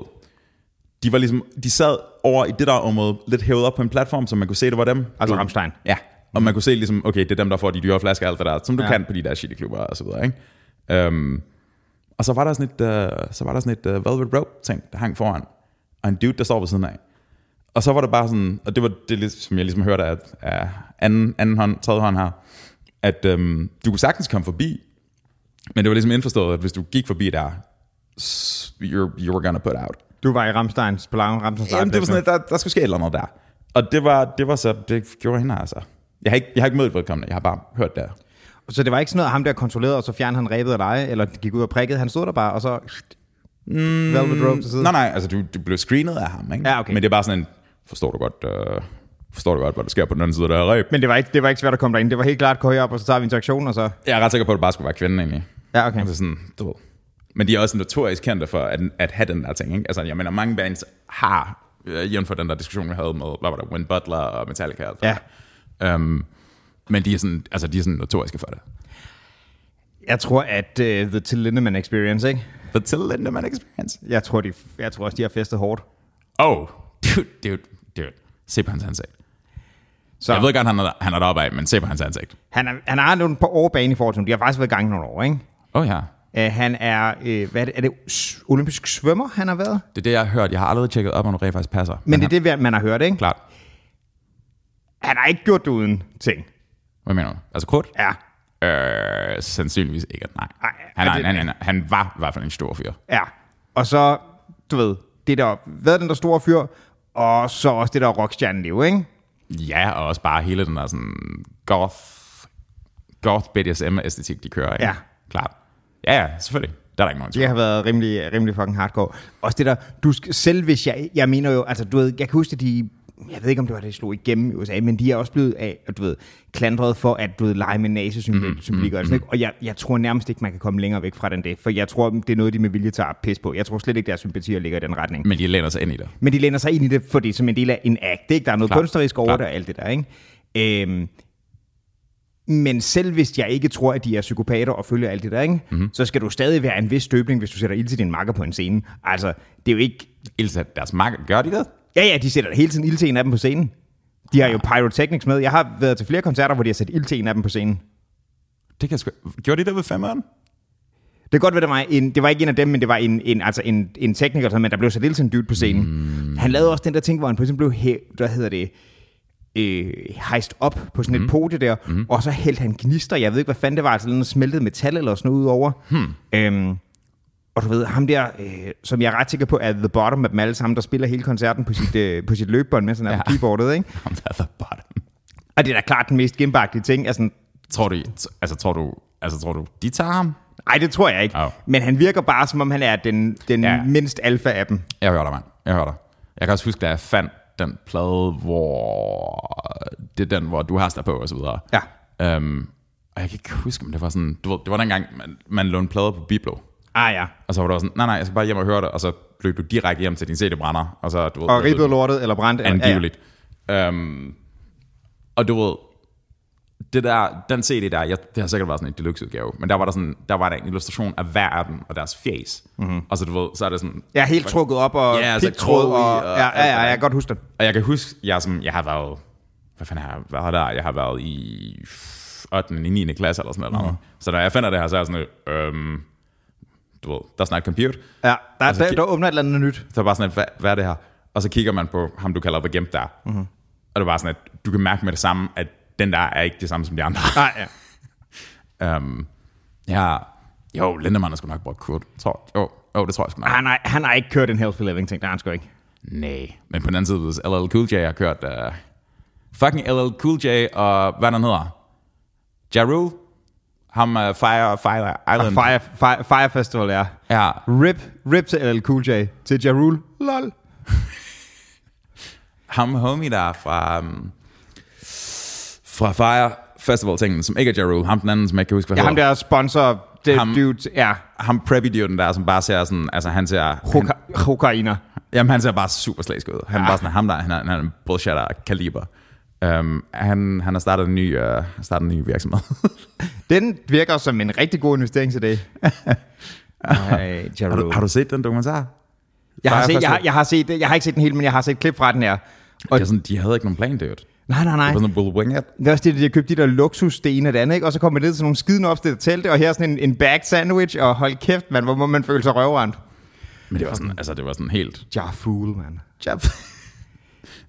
de var ligesom, de sad over i det der område, lidt hævet op på en platform, så man kunne se, det var dem. Altså Du- Rammstein. Ja, og man kunne se ligesom, okay, det er dem, der får de dyre flasker og alt det der, som du Ja. kan på de der shitty klubber og så videre, ikke? Øhm, og så var der sådan et, uh, så var der sådan et uh, velvet rope ting, der hang foran, og en dude, der står ved siden af. Og så var det bare sådan, og det var det, som jeg ligesom hørte af, af anden, anden hånd, tredje hånd her, at øhm, du kunne sagtens komme forbi, men det var ligesom indforstået, at hvis du gik forbi der, you're, you were gonna put out. Du var i Ramsteins, på Ramsteins Jamen, det var sådan, at der, der skulle ske et eller andet der. Og det var, det var så, det gjorde hende altså. Jeg har ikke, jeg har ikke mødt vedkommende, jeg har bare hørt det. Så det var ikke sådan noget, ham der kontrollerede, og så fjernede han rebet af dig, eller gik ud og prikkede. Han stod der bare, og så... Mm, Velvet rope til. Nej, nej, altså du, du blev screenet af ham, ikke? Ja, okay. Men det er bare sådan en, forstår du godt, øh, forstår du godt, hvad der sker på den anden side af det her reb? Men det var, ikke, det var ikke svært at komme derind. Det var helt klart, gå herop, og så tager vi interaktion, og så... Jeg er ret sikker på, at det bare skulle være kvinden egentlig. Ja, okay. Altså sådan, du ved. Men de er også notorisk kendte for at, at have den der ting, ikke? Altså, jeg mener, mange bands har, øh, jævnt for den der diskussion, vi havde med, hvad var det, Win Butler og Metallica. Og alt Ja. der. Um, men de er sådan, altså, de er sådan notoriske for det. Jeg tror, at uh, The Till Lindemann Experience, ikke? The Till Lindemann Experience. Jeg tror, de, jeg tror også, de har festet hårdt. Oh, dude, dude, dude. Se på hans ansigt. Så Jeg ved godt, han er, han er deroppe af, men se på hans ansigt. han, er, han har nogle på overbane i forhold til. De har faktisk været i gang nogle år, ikke? Oh ja. Uh, han er, uh, hvad er det, er det olympisk svømmer, han har været? Det er det, jeg har hørt. Jeg har aldrig tjekket op, om det rent faktisk passer. Men det er det, man har hørt, ikke? Klart. Han har ikke gjort det uden ting. Hvad mener du? Altså krudt? Ja. Øh, sandsynligvis ikke. Nej. Ej, Han, er det- han, han, han var i hvert fald en stor fyr. Ja. Og så, du ved, det der, hvad den der store fyr, og så også det der rockstjerneliv, ikke? Ja, og også bare hele den der sådan goth, goth BDSM-æstetik, de kører. Ikke? Ja. Klart. Ja, ja, selvfølgelig. Der er der ikke nogen Det har været rimelig, rimelig fucking hardcore. Også det der, du skal, selv hvis jeg, jeg mener jo, altså du ved, jeg kan huske, at de, jeg ved ikke om det var det, de slog igennem i USA, men de er også blevet af, du ved, klandret for, at du ved, lege med nazisymbolikker mm, og sådan noget. Og jeg, jeg tror nærmest ikke, man kan komme længere væk fra den det, for jeg tror, det er noget, de med vilje tager pis på. Jeg tror slet ikke, deres sympatier ligger i den retning. Men de læner sig ind i det. Men de læner sig ind i det, for det er som en del af en act. Ikke? Der er noget Klart. kunstnerisk over det og alt det der. Ikke? Øhm, men selv hvis jeg ikke tror, at de er psykopater og følger alt det der, ikke? Mm-hmm. så skal du stadig være en vis støbning, hvis du sætter ild til din makker på en scene. Altså, det er jo ikke... Ildsat deres marker. Gør de det? Ja, ja, de sætter hele tiden ild til en af dem på scenen. De har jo pyrotechnics med. Jeg har været til flere koncerter, hvor de har sat ild til en af dem på scenen. Det kan sgu... Gjorde de det ved femmeren? Det kan godt være, det var, en, det var ikke en af dem, men det var en, en, altså en, en tekniker, men der blev sat ild til en dude på scenen. Mm. Han lavede også den der ting, hvor han pludselig blev, hæ, hvad hedder det, øh, hejst op på sådan et mm. podie der, mm. og så hældte han gnister. Jeg ved ikke, hvad fanden det var, altså noget smeltet metal eller sådan noget ud over. Hmm. Øhm, og du ved, ham der, øh, som jeg er ret sikker på, er the bottom af dem alle sammen, der spiller hele koncerten på sit, øh, på sit løbebånd, mens han er ja. På keyboardet, ikke? Om der er bottom. Og det er da klart den mest gembagtige ting. Altså, Tror du, altså tror du, altså tror du, de tager ham? ej, det tror jeg ikke. Au. Men han virker bare, som om han er den, den ja. Mindst alfa af dem. Jeg hører dig, mand. Jeg hører dig. Jeg kan også huske, da jeg fandt den plade, hvor det er den, hvor du har der på, og så videre. Ja. Um, og jeg kan ikke huske, om det var sådan, du ved, det var dengang, man, man lånte plader på Biblo. Ah ja. Og så var det sådan, nej, nej, jeg skal bare hjem og høre det, og så løb du direkte hjem til din CD-brænder, og så, du ved, Og ribbet lortet eller brændt. eller- angiveligt. Ja, ja. Um, og du ved, det der, den CD der, jeg, det har sikkert været sådan en deluxe udgave, men der var der sådan, der var der en illustration af hver af dem og deres face. Mm-hmm. Og så du ved, så er det sådan... Ja, helt trukket op og Ja, altså pigtråd Chloe og, og ja, ja, ja, jeg kan godt huske det. Og jeg kan huske, jeg, som, jeg har været... Hvad fanden har jeg været der? Jeg har været i 8. og 9. klasse eller sådan noget. Mm. Så når jeg finder det her, så er jeg sådan øhm, du ved, that's not compute. Ja, der, Altså, der, ki- der åbner et eller andet nyt. Så er bare sådan, at, hvad, hvad er det her? Og så kigger man på ham, du kalder The Gimp der. Mm-hmm. Og det er bare sådan, at du kan mærke med det samme, at den der er ikke det samme som de andre. Nej, ja. um, ja, jo, Lindemann har sgu nok brugt Kurt. Tror, jo, jo, det tror jeg sgu nok. Han har, han har ikke kørt en Healthy Living ting, det har han sgu ikke. Nej, men på den anden side, hvis LL Cool J har kørt... Uh, fucking LL Cool J og hvad den hedder? Ja Rule? Ham uh, Fire, Fire Island. Fire, Fire, Fire Festival, ja. Ja, Rip, rip til LL Cool J. Til Ja Rule. Lol. ham homie der fra... Um, fra Fire Festival tingen, som ikke er Ja Rule. Ham den anden, som jeg ikke kan huske, hvad Ja, ham der sponsor, det Ham- dude, ja, Ham preppy den der, som bare ser sådan... Altså han ser... Han, Hoka- kokainer. jamen han ser bare super slæsk ud. Han er bare sådan, ham der, han er, han er en bullshitter kaliber. Um, han, han har startet en ny, uh, startet en ny virksomhed. Den virker som en rigtig god investeringsidé. Ej, ja har, du, har du set den dokumentar? Jeg har, set, jeg, har, jeg, har set, det- jeg har ikke set den hele, men jeg har set klip fra den her. Og, Det er sådan, de havde ikke nogen plan, det nej, nej, nej. Det var sådan, we'll wing it. Det er også det, de har købt de der luksussten og det andet, ikke? Og så kommer man ned til nogle skidende opstillede telte, og her er sådan en, en bag sandwich, og hold kæft, man, hvor må man føle sig røvrendt. Men det var sådan, altså det var sådan helt... Ja, fool, man. Ja,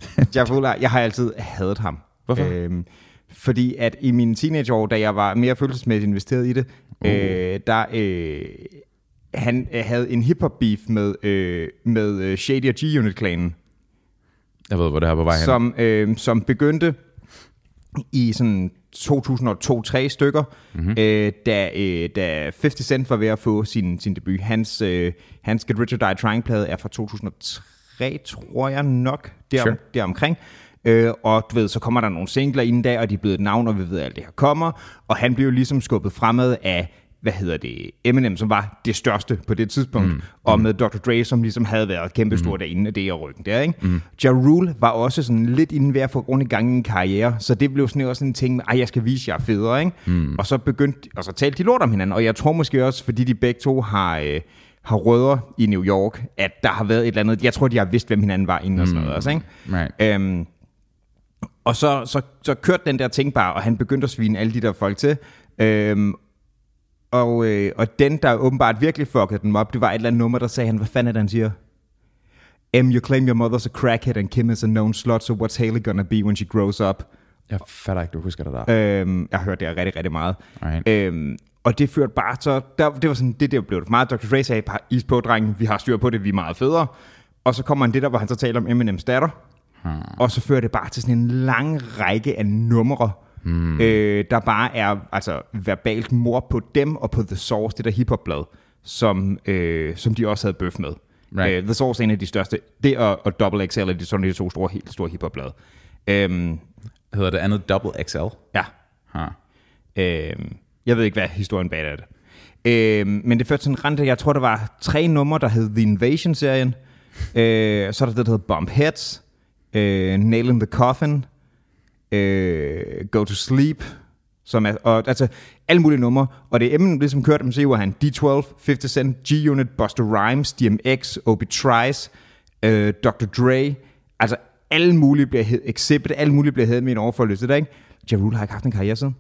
fool, jeg har altid hadet ham. Hvorfor? Øhm, fordi at i mine teenageår, da jeg var mere følelsesmæssigt investeret i det, uh. øh, der... Øh, han øh, havde en hip-hop beef med, øh, med øh, Shady og G-Unit-klanen. Jeg ved, hvor det her er på vej hen. som, øh, som begyndte i sådan 2002-3 stykker, mm-hmm. øh, da, øh, da 50 Cent var ved at få sin, sin debut. Hans, øh, hans Get Rich or Die Trying-plade er fra 2003, tror jeg nok, der, Sure. deromkring. Øh, og du ved, så kommer der nogle singler inden da, og de er blevet et navn, og vi ved, at alt det her kommer. Og han blev jo ligesom skubbet fremad af hvad hedder det, Eminem, som var det største på det tidspunkt, mm. og med Dr. Dre, som ligesom havde været kæmpestor mm. derinde af det og ryggen der, ikke? Mm. Ja Rule var også sådan lidt inden ved at få grund i gang i en karriere, så det blev sådan også en ting med, ej, jeg skal vise, jeg er federe, ikke? Mm. Og så begyndte, og så talte de lort om hinanden, og jeg tror måske også, fordi de begge to har, øh, har rødder i New York, at der har været et eller andet, jeg tror, de har vidst, hvem hinanden var inden og sådan noget også, ikke? Right. Øhm, og så, så, så kørte den der ting bare, og han begyndte at svine alle de der folk til. Øhm, og, øh, og den, der åbenbart virkelig fuckede den op, det var et eller andet nummer, der sagde han, hvad fanden er det, han siger? M, you claim your mother's a crackhead, and Kim is a known slut, so what's Haley gonna be when she grows up? Jeg fatter ikke, du husker det der. Øhm, jeg har hørt det rigtig, rigtig meget. Right. Øhm, og det førte bare så, der, det var sådan, det der blev det for meget. Dr. Dre sagde, bare is på, drenge, vi har styr på det, vi er meget federe. Og så kommer han det der, hvor han så taler om Eminems datter. Hmm. Og så fører det bare til sådan en lang række af numre, hmm. øh, der bare er altså verbalt mor på dem og på The Source, det der hiphop-blad, som, øh, som de også havde bøf med. Right. Øh, The Source er en af de største, det og, og Double XL er de, sådan de to store, helt store hiphop-blade. Øhm, Hedder det andet Double XL? ja, Huh. Øhm, jeg ved ikke, hvad historien bag det er. Øh, men det førte sådan en rente, jeg tror, der var tre numre, der hed The Invasion-serien. øh, så er der det, der hedder Bump Heads, øh, Nail in the Coffin, øh, Go to Sleep, som er, og, altså alle mulige numre, og det er emnen, ligesom kørte dem, så var han D12, 50 Cent, G-Unit, Buster Rhymes, DMX, Obi Trice, øh, Dr. Dre, altså alle mulige bliver hed, Exhibit, alle mulige bliver heddet med en overforløse, der ikke? Ja Rule har ikke haft en karriere siden.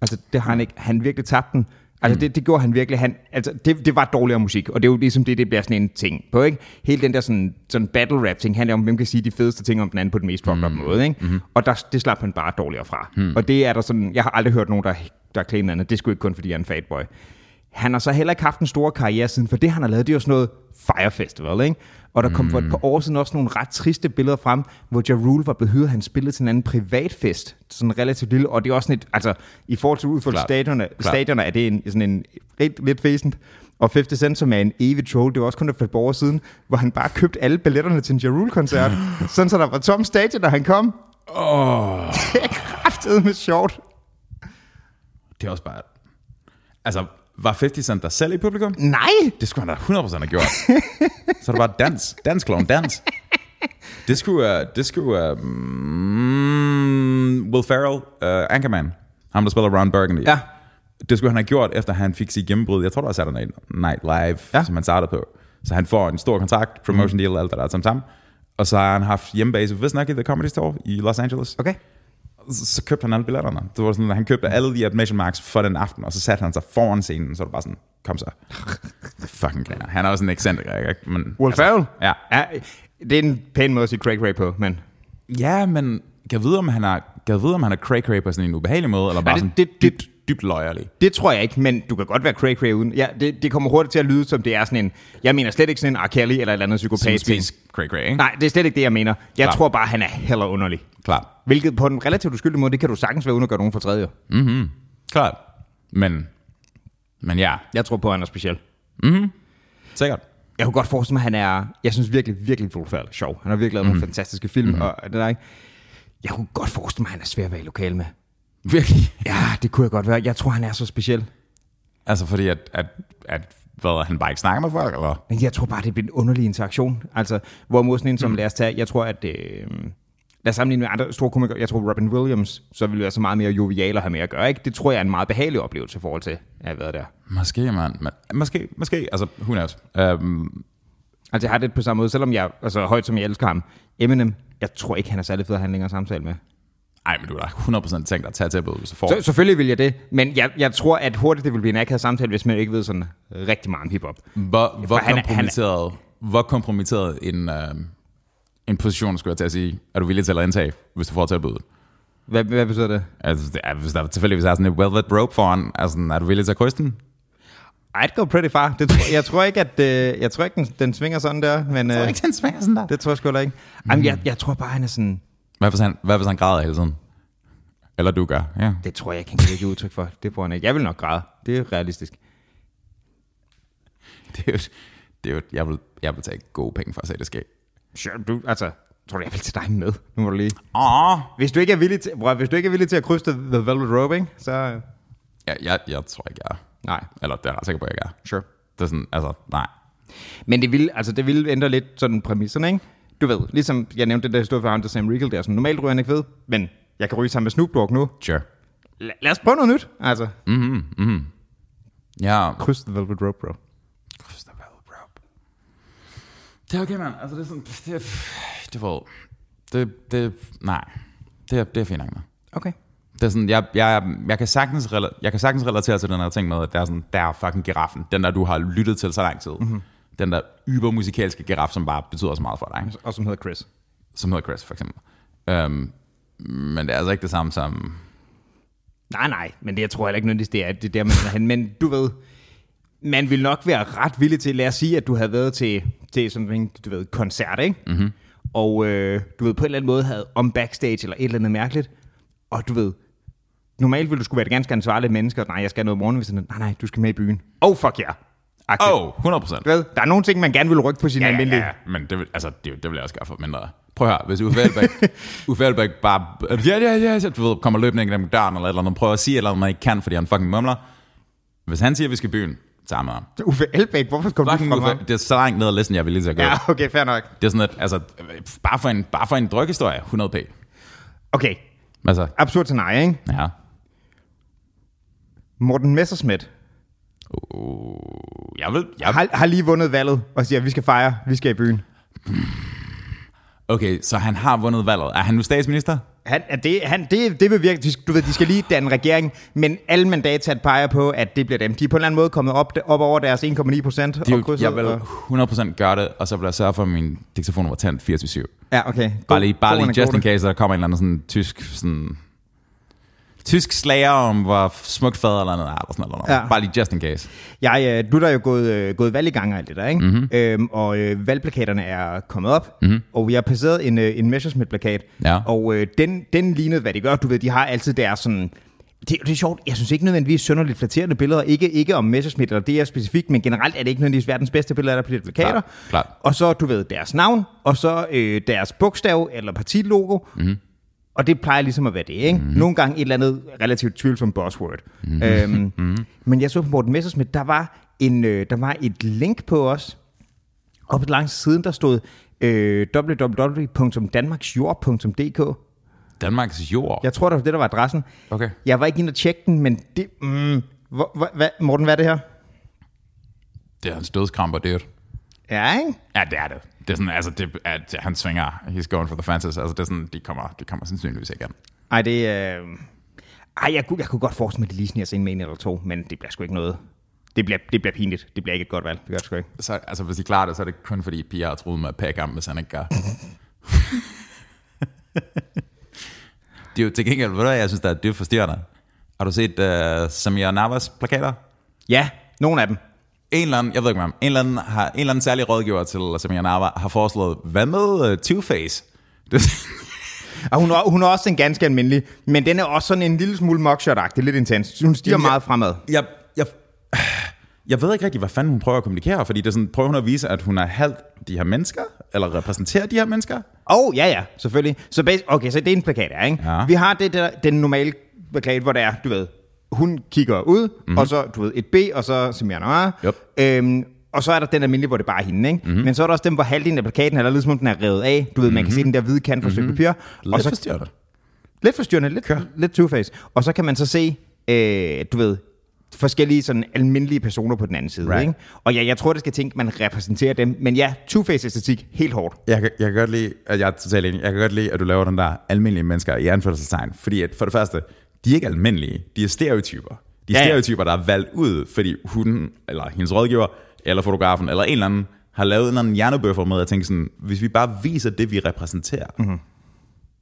Altså det har han ikke, han virkelig tabt den. Altså det, det gjorde han virkelig, han, altså det, det var dårligere musik, og det er jo ligesom det, det bliver sådan en ting på, ikke? Hele den der sådan, sådan battle rap ting handler om, hvem kan sige de fedeste ting om den anden på den mest fucked up måde, ikke? Mm-hmm. Og der, det slap han bare dårligere fra. Mm. Og det er der sådan, jeg har aldrig hørt nogen, der, der claimer andet, det skulle ikke kun fordi jeg er en fatboy. Han har så heller ikke haft en stor karriere siden, for det han har lavet, det er jo sådan noget Fire Festival, ikke? Og der kom for et par år siden også nogle ret triste billeder frem, hvor Ja Rule var blevet hyret, han spillede til en anden privatfest, sådan relativt lille, og det er også sådan et, altså i forhold til Klart. stadioner, stadioner er det en, sådan en lidt, lidt fæsent. Og 50 Cent, som er en evig troll, det var også kun for et par år siden, hvor han bare købte alle billetterne til en Ja Rule-koncert, sådan så der var tom stadion, da han kom. Oh. Det er kraftedet med sjovt. Det er også bare... Altså, var 50 Cent der selv i publikum? Nej! Det skulle han da 100% have gjort. Så er det bare dans. Dans, clown, dans. Det skulle... Uh, det skulle uh, mm, Will Ferrell, uh, Anchorman. ham der spiller Ron Burgundy. Ja. Det skulle han have gjort, efter han fik sit gennembrud. Jeg tror, det var Saturday Night Live, Ja. som han startede på. Så han får en stor kontrakt, promotion deal, alt det der, tam, tam. Og så har han haft hjemmebase, hvis nok i The Comedy Store i Los Angeles. Okay. Så, så købte han alle billetterne. Det var sådan, at han købte alle de admission marks for den aften, og så satte han sig foran scenen, så det bare sådan, kom så. Fucking griner. Han er også en ekscentriker, ikke? Men, Will Ferrell? ja. ja. Det er en pæn måde at sige Craig Ray på, men... Ja, men kan jeg vide, om han er, kan vide, om han er cray cray på sådan en ubehagelig måde, eller bare det- sådan det- det- dybt, løjerlig? Det tror jeg ikke, men du kan godt være Craig Ray uden. Ja, det, det kommer hurtigt til at lyde som det er sådan en... Jeg mener slet ikke sådan en R. Kelly eller et eller andet psykopat. Cray cray, ikke? Nej, det er slet ikke det, jeg mener. Jeg Klart. tror bare, han er heller underlig. Klart. Hvilket på en relativt uskyldig måde, det kan du sagtens være uden at gøre nogen for tredje. Klart. Men, men ja, Jeg tror på, at han er speciel. sikkert. Jeg kunne godt forestille mig, at han er... Jeg synes virkelig, virkelig, er sjov. Han har virkelig lavet mm. nogle fantastiske film, mm. og det der ikke... Jeg kunne godt forestille mig, at han er svær at være i lokal med. Virkelig. Ja, det kunne jeg godt være. Jeg tror, han er så speciel. Altså fordi, at, at, at hvad, han bare ikke snakker med folk, eller? Men jeg tror bare, det bliver en underlig interaktion. Altså, hvor mod sådan en som, mm. lad os tage, jeg tror, at... Øh, lad os sammenligne med andre store komikere. Jeg tror, Robin Williams, så vil være så meget mere jovial at have med at gøre. Ikke? Det tror jeg er en meget behagelig oplevelse i forhold til, at jeg har været der. Måske, man. Men, måske, måske. Altså, who knows? Um, Altså, jeg har det på samme måde, selvom jeg, altså højt som jeg elsker ham, Eminem, jeg tror ikke, han er særlig fed at have en længere samtale med. Ej, men du har da 100% tænkt dig at tage tilbud, hvis du får. Så, selvfølgelig vil jeg det, men jeg, jeg tror, at hurtigt det vil blive en akavet samtale, hvis man ikke ved sådan rigtig meget om hiphop. Hvor, hvor, han er- han kompromitteret, hvor kompromitteret en, uh, en position, skulle jeg til at sige, er du villig til at indtage, hvis du får tilbuddet? Hvad, hvad betyder det? Altså, det er, hvis der tilfældigvis er sådan et velvet rope foran, altså, er du villig til at krydse den? I'd go pretty far. Det, tror- jeg tror ikke, at øh, jeg tror ikke, den, den svinger sådan der, men Jeg tror øh, ikke, den svinger sådan der. det tror jeg sgu da ikke. Jamen, jeg, jeg tror bare, han er sådan, Hvad hvis han, hvad hvis han græder hele tiden? Eller du gør, ja. det tror jeg ikke, han kan give udtryk for. Det får han ikke. Jeg vil nok græde. Det er realistisk. Det er jo, det er jo jeg, vil, jeg vil tage gode penge for at se det ske. Sure, du, altså, tror du, jeg vil til dig med? Nu må du lige. Åh! Hvis du ikke er villig til, bror, hvis du ikke er villig til at krydse The Velvet Rope, ikke, så... Ja, jeg, jeg tror ikke, jeg er. Nej, Eller det er jeg ret sikker på, jeg er. sure. Det er sådan, altså, nej. Men det vil, altså, det vil ændre lidt sådan præmisserne, ikke? Du ved, ligesom jeg nævnte det der historie for ham, der Sam Riegel der, som normalt ryger han ikke ved, men jeg kan ryge sammen med Snoop Dogg nu. Sure. La- lad os prøve noget nyt, altså. Mhm, mhm. Ja, Kryds The Velvet Rope, bro. Christopher Rope. Det er okay, mand. Altså, det er sådan, det er, det er, det, det, nej. Det er, det er fint nok med. Okay. Det er sådan, jeg, jeg, jeg, kan sagtens, jeg kan sagtens relatere til den her ting med, at der er sådan, der er fucking giraffen. Den der, du har lyttet til så lang tid. Mm-hmm. Den der ybermusikalske giraf, som bare betyder så meget for dig. ikke? Og som hedder Chris. Som hedder Chris, for eksempel. Um, men det er altså ikke det samme som... Nej, nej, men det jeg tror heller ikke nødvendigvis, det er det er der, man hen. Men du ved, man vil nok være ret villig til, lad os sige, at du havde været til, til sådan en, du ved, koncert, ikke? Mm-hmm. Og øh, du ved, på en eller anden måde havde om backstage eller et eller andet mærkeligt. Og du ved, normalt ville du skulle være et ganske ansvarligt menneske, og nej, jeg skal noget morgen, hvis sådan, nej, nej, du skal med i byen. Oh, fuck ja. Yeah. Åh, oh, 100 procent. Du ved, der er nogle ting, man gerne vil rykke på sin Ja, ja, almindelige... ja, men det vil, altså, det, det vil jeg også gøre for mindre. Prøv at høre, hvis Uffe Elbæk, Uffe Elbæk bare, ja, ja, ja, så, du ved, kommer løbende gennem døren eller eller andet, prøver at sige et eller andet, man ikke kan, fordi han fucking mumler. Hvis han siger, at vi skal i byen, tager med ham. Uffe Elbæk, hvorfor kom du Fucking fra Uffe, det er så langt ned ad listen, jeg vil lige til at gå. Ja, okay, fair nok. Det er sådan, at, altså, bare for en, bare for en drykhistorie, 100p. Okay, Altså, absurd scenarie, ikke? ja. Morten Messerschmidt Uh, jeg vil, jeg, har, har lige vundet valget og siger, at vi skal fejre, vi skal i byen. okay, så han har vundet valget. Er han nu statsminister? Han, er det, han, det, det vil virke, du ved, de skal lige danne regering, men alle mandater peger på, at det bliver dem. De er på en eller anden måde kommet op, op over deres 1,9 procent. Jeg vil 100% gøre det, og så vil jeg sørge for, at min diktafon var tændt 24-7. Ja, okay. Bare lige, bare God lige just in case, der kommer en eller anden sådan tysk, sådan, tysk slager om, hvor smukt fader eller noget er, eller sådan noget. Ja. Bare lige just in case. Jeg, øh, du er der jo gået, øh, gået valg i gang og alt det der, ikke? Mhm. Mm-hmm. Øhm, og øh, valgplakaterne er kommet op, mm-hmm. og vi har passeret en, øh, en Messerschmidt-plakat, Ja. og øh, den, den lignede, hvad de gør. Du ved, de har altid deres sådan... Det, det er sjovt, jeg synes ikke nødvendigvis sønderligt flatterende billeder, ikke, ikke om Messerschmidt eller det er specifikt, men generelt er det ikke nødvendigvis verdens bedste billeder, der er her plakater. Klart, klart. Og så, du ved, deres navn, og så øh, deres bogstav eller partilogo, mm-hmm. Og det plejer ligesom at være det, ikke? Mm-hmm. Nogle gange et eller andet relativt tvivlsomt buzzword. Mm-hmm. Øhm, mm-hmm. Men jeg så på Morten Messersmith, der var, en, øh, der var et link på os, og på langs siden, der stod øh, www.danmarksjord.dk. Danmarks jord? Jeg tror, det var det, der var adressen. Okay. Jeg var ikke inde og tjekke den, men det... Mm, hvor, hvor, hvad, Morten, hvad er det her? Det er hans dødskramper, det er Ja, ikke? Ja, det er det. Det er sådan, altså, det, at han svinger, he's going for the fences. Altså, det er sådan, de kommer, de kommer sandsynligvis igen. Ej, det er... Øh... Ej, jeg kunne, jeg kunne godt forestille mig, at de lige sniger sig ind med en eller to, men det bliver sgu ikke noget. Det bliver, det bliver pinligt. Det bliver ikke et godt valg. Det gør det sgu ikke. Så, altså, hvis de klarer det, så er det kun fordi Pia har troet med at pakke ham, hvis han ikke gør. det er jo til gengæld, ved du jeg synes, der er dybt forstyrrende. Har du set uh, Samir Navas plakater? Ja, nogle af dem. En eller anden, jeg ved ikke hvad, en eller anden, har, en eller anden særlig rådgiver til Samir Nava har foreslået, hvad med uh, Two-Face? Det, Og hun er, hun er også en ganske almindelig, men den er også sådan en lille smule mugshot-agtig, lidt intens. Hun stiger jeg- meget fremad. jeg, jeg, jeg ved ikke rigtig, hvad fanden hun prøver at kommunikere, fordi det er sådan, prøver hun at vise, at hun er halvt de her mennesker, eller repræsenterer de her mennesker? Åh, oh, ja, ja, selvfølgelig. Så bas- okay, så det er en plakat, her, ikke? Ja. Vi har det der, den normale plakat, hvor der er, du ved, hun kigger ud, mm-hmm. og så, du ved, et B, og så Samir Noir. Yep. Øhm, og så er der den almindelige, hvor det bare er hende, ikke? Mm-hmm. Men så er der også dem, hvor halvdelen af plakaten er ligesom, om den er revet af. Du ved, man kan se den der hvide kant fra mm-hmm. stykke papir. Lidt og så, forstyrrende. lidt forstyrrende, lidt, lidt two-face. Og så kan man så se, øh, du ved, forskellige sådan almindelige personer på den anden side. Right. Ikke? Og ja, jeg tror, det skal tænke, man repræsenterer dem. Men ja, two-face-æstetik, helt hårdt. Jeg kan, jeg kan godt lide, at jeg er totalt enig, jeg kan godt lide, at du laver den der almindelige mennesker i anførselstegn, fordi at for det første, de er ikke almindelige, de er stereotyper. De er Ja, ja. stereotyper, der er valgt ud, fordi hun, eller hendes rådgiver, eller fotografen, eller en eller anden, har lavet en eller anden hjernebøffer med at tænke sådan, hvis vi bare viser det, vi repræsenterer, mm-hmm.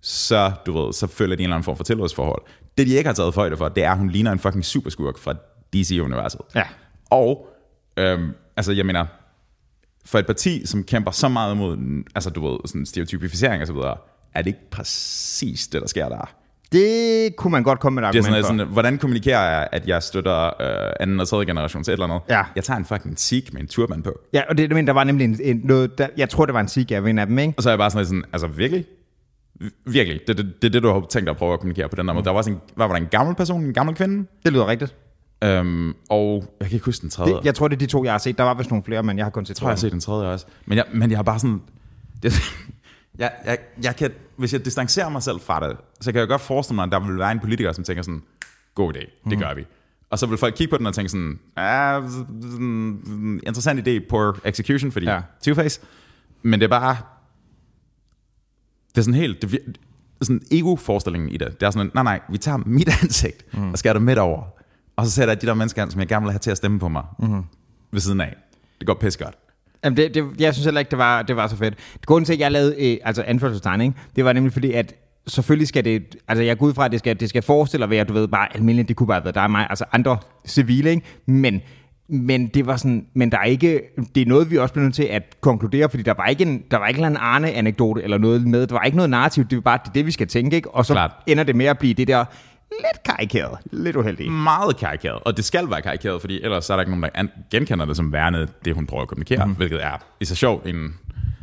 så, du ved, så følger de en eller anden form for tilhørsforhold. Det, de ikke har taget højde for, det er, at hun ligner en fucking superskurk fra DC-universet. Ja. Og, øhm, altså jeg mener, for et parti, som kæmper så meget imod, altså du ved, sådan stereotypificering og så videre, er det ikke præcis det, der sker der. Det kunne man godt komme med et Det er argument sådan, for. sådan, hvordan kommunikerer jeg, at jeg støtter øh, anden og tredje generation til et eller andet? Ja. Jeg tager en fucking Sikh med en turban på. Ja, og det, men der var nemlig en, en, noget, der, jeg tror, det var en sig af en af dem, ikke? Og så er jeg bare sådan, sådan altså virkelig? Virkelig? Det er det, det, det, du har tænkt dig at prøve at kommunikere på den der måde. Der var sådan, hvad var der en gammel person, en gammel kvinde? Det lyder rigtigt. Øhm, og jeg kan ikke huske den tredje. Det, jeg tror, det er de to, jeg har set. Der var vist nogle flere, men jeg har kun set Jeg tror, jeg har set den tredje også. Men jeg, men jeg har bare sådan... Det, jeg, jeg, jeg kan, hvis jeg distancerer mig selv fra det, så kan jeg godt forestille mig, at der vil være en politiker, som tænker sådan, god idé, det gør vi. Og så vil folk kigge på den og tænke sådan, ah, interessant idé, poor execution, fordi Ja. Two-Face. Men det er bare... Det er sådan helt... Det, sådan ego-forestillingen i det. Det er sådan, nej, nej, vi tager mit ansigt mm. og skærer det midt over. Og så sætter jeg de der mennesker, som jeg gerne vil have til at stemme på mig, mm. ved siden af. Det går pisse godt. Jamen, det, det, jeg synes heller ikke, det var, det var så fedt. Grunden til, at jeg lavede øh, altså anførselstegn, ikke? det var nemlig fordi, at selvfølgelig skal det, altså jeg går ud fra, at det skal, det skal forestille at være, du ved, bare almindeligt, det kunne bare være dig og mig, altså andre civile, ikke? Men, men det var sådan, men der er ikke, det er noget, vi også bliver nødt til at konkludere, fordi der var ikke en, der var ikke en Arne-anekdote eller noget med, der var ikke noget narrativ, det var bare det, det vi skal tænke, ikke? Og så Klart. ender det med at blive det der lidt karikeret, lidt uheldigt. meget karikeret, og det skal være karikeret, fordi ellers så er der ikke nogen, der genkender det som værende det, hun prøver at kommunikere, mm. hvilket er i sig sjovt en,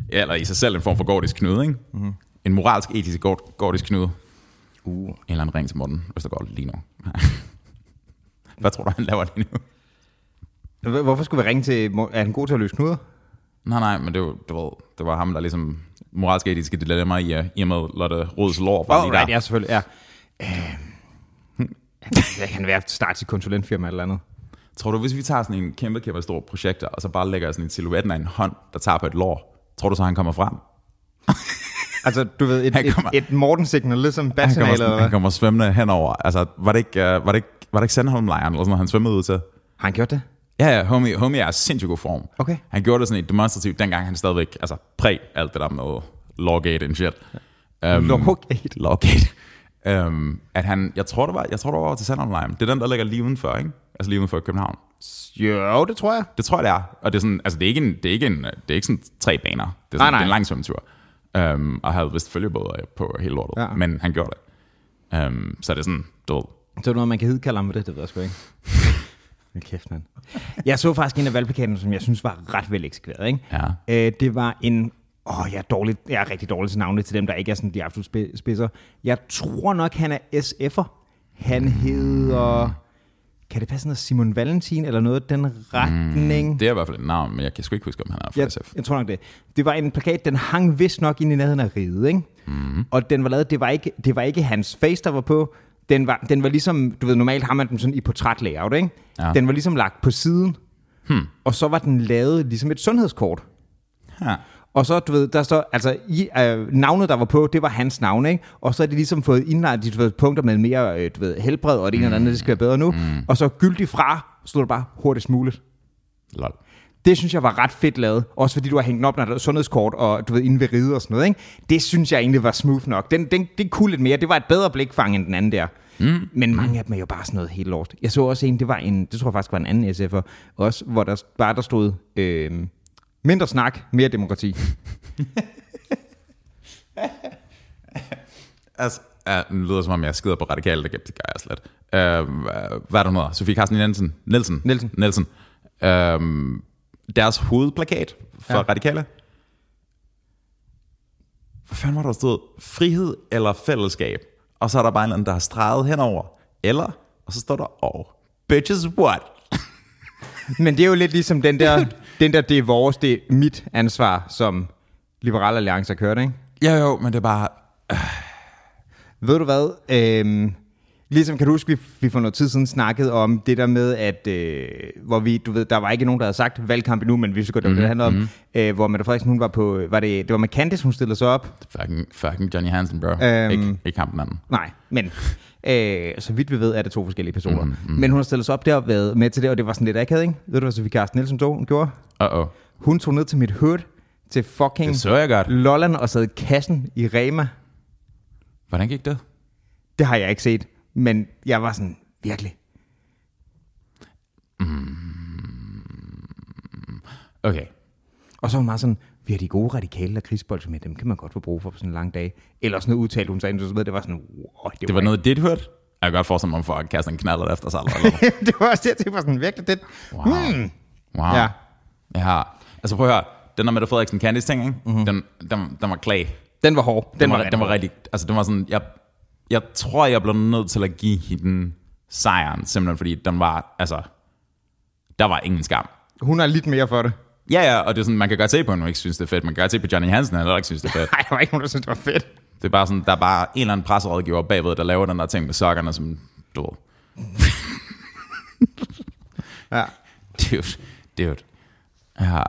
eller i sig selv en form for gordisk knude, ikke? Mm. En moralsk, etisk gord- gordisk knude. Uh. En eller anden ring til Morten Østergaard lige nu. Hvad tror du, han laver lige nu? Hvor- Hvorfor skulle vi ringe til, er han god til at løse knuder? Nej, nej, men det var, det var, det var ham, der ligesom moralsk etiske dilemma i, i og med Lotte Rods lår var Åh, lige oh, right, der. ja, selvfølgelig, ja. Øh, jeg kan være starte sit konsulentfirma eller andet. Tror du, hvis vi tager sådan en kæmpe, kæmpe stor projekt, og så bare lægger sådan en silhuetten af en hånd, der tager på et lår, tror du så, han kommer frem? Altså, du ved, et, Han et, kommer- et Morten-signal, ligesom Han kommer, Batsignalet, sådan, eller han kommer svømmende henover. Altså, var det ikke, uh, var det ikke, var det ikke Sandholm-lejren, eller sådan noget, han svømmede ud til? Har han gjort det? Ja, ja, homie, homie er i sindssygt god form. Okay. Han gjorde det sådan et demonstrativt, dengang han stadigvæk, altså præg alt det der med Lawgate and shit. Um, Lawgate? Lawgate. Um, at han, jeg tror, det var, jeg tror, det var over til Sandholm-lejren. Det er den, der ligger lige udenfor, ikke? Altså lige udenfor København. Jo, det tror jeg. Det tror jeg, det er. Og det er sådan, altså det er ikke, en, det er ikke, en, det er ikke sådan tre baner. Det er, sådan, Nej, nej. Det er en lang svømmetur. Um, og havde vist følgebåde på hele lortet. Ja. Men han gjorde det. Um, så er det sådan, du ved, Så er det noget, man kan hidkalde ham med det, det ved jeg sgu ikke. Hold kæft, mand. Jeg så faktisk en af valgplakaterne, som jeg synes var ret vel eksekveret. Ikke? Ja. Øh, det var en... Åh, jeg er, dårlig, jeg er rigtig dårlig til navnet til dem, der ikke er sådan de absolut spi- spidser. Jeg tror nok, han er SF'er. Han hedder... kan det passe noget Simon Valentin eller noget den retning? Mm, det er i hvert fald et navn, men jeg kan sgu ikke huske, om han er fra jeg, SF. jeg tror nok det. Det var en plakat, den hang vist nok ind i nærheden af riget, ikke? Mm. Og den var lavet, det var, ikke, det var ikke hans face, der var på. Den var, den var ligesom, du ved, normalt har man den sådan i portrætlayout, ikke? Ja. Den var ligesom lagt på siden. Hmm. Og så var den lavet ligesom et sundhedskort. Ja. Og så, du ved, der står, altså, i, øh, navnet, der var på, det var hans navn, ikke? Og så er de ligesom fået indlagt de du ved, punkter med mere, øh, du ved, helbred, og det ene mm. eller andet, det skal være bedre nu. Mm. Og så gyldig fra, stod der bare hurtigst muligt. Lol. Det synes jeg var ret fedt lavet. Også fordi du har hængt op, når der er sundhedskort, og du ved, inde ved ride og sådan noget, ikke? Det synes jeg egentlig var smooth nok. Den, den, det kunne lidt mere. Det var et bedre blikfang end den anden der. Mm. Men mange af dem er jo bare sådan noget helt lort. Jeg så også en, det var en, det tror jeg faktisk var en anden SF'er, også, hvor der bare der stod, øh, mindre snak, mere demokrati. altså, Ja, det lyder som om, jeg skider på radikale, det gør jeg slet. Uh, hvad er der noget? Sofie Carsten Nielsen. Nielsen. Nielsen. Nielsen. Uh, deres hovedplakat for ja. radikale. Hvad fanden var der stået? Frihed eller fællesskab? Og så er der bare en anden, der har streget henover. Eller, og så står der, oh, bitches what? Men det er jo lidt ligesom den der, den der, det er vores, det er mit ansvar, som Liberal Alliance har kørt, ikke? Ja, jo, men det er bare... Øh. Ved du hvad? Øhm, ligesom kan du huske, vi, vi for noget tid siden snakkede om det der med, at øh, hvor vi, du ved, der var ikke nogen, der havde sagt valgkamp endnu, men vi så godt, det mm-hmm. det handler om, mm-hmm. øh, hvor Mette Frederiksen, hun var på, var det, det var med Candice, hun stillede sig op. Fucking, fucking Johnny Hansen, bro. Øhm, ikke, ikke kampen anden. Nej, men Øh, så vidt vi ved, er det to forskellige personer. Mm, mm. Men hun har stillet sig op der og været med til det, og det var sådan lidt akavet, ikke? Ved du, hvad Sofie Carsten Nielsen tog, hun gjorde? Uh-oh. Hun tog ned til mit hood, til fucking det så jeg godt. Lolland, og sad i kassen i Rema. Hvordan gik det? Det har jeg ikke set, men jeg var sådan, virkelig. Mm. Okay. Og så var hun meget sådan, vi har de gode radikale og krigsbolde med, dem kan man godt få brug for på sådan en lang dag. Eller sådan noget udtalt, hun sagde, det var sådan, wow, det, det var, var noget, dit hørte? Jeg kan godt forestille mig, for at kaste en knaller efter sig. Eller det var også det, det var sådan virkelig det. Wow. Hmm. wow. Ja. ja. Altså prøv at høre, den der Mette Frederiksen Candice ting, ikke? Mm-hmm. Den, den, den var klag. Den var hård. Den, den var, var, den var rigtig, altså den var sådan, jeg, jeg tror, jeg blev nødt til at give hende sejren, simpelthen fordi den var, altså, der var ingen skam. Hun er lidt mere for det. Ja, ja, og det er sådan, man kan godt se på, at hun ikke synes, det er fedt. Man kan godt se på Johnny Hansen, at han ikke synes, det er fedt. Nej, der var ikke nogen, der synes, det var fedt. Det er bare sådan, der er bare en eller anden presserådgiver bagved, der laver den der ting med sokkerne, som du ja. Dude, dude. Ja.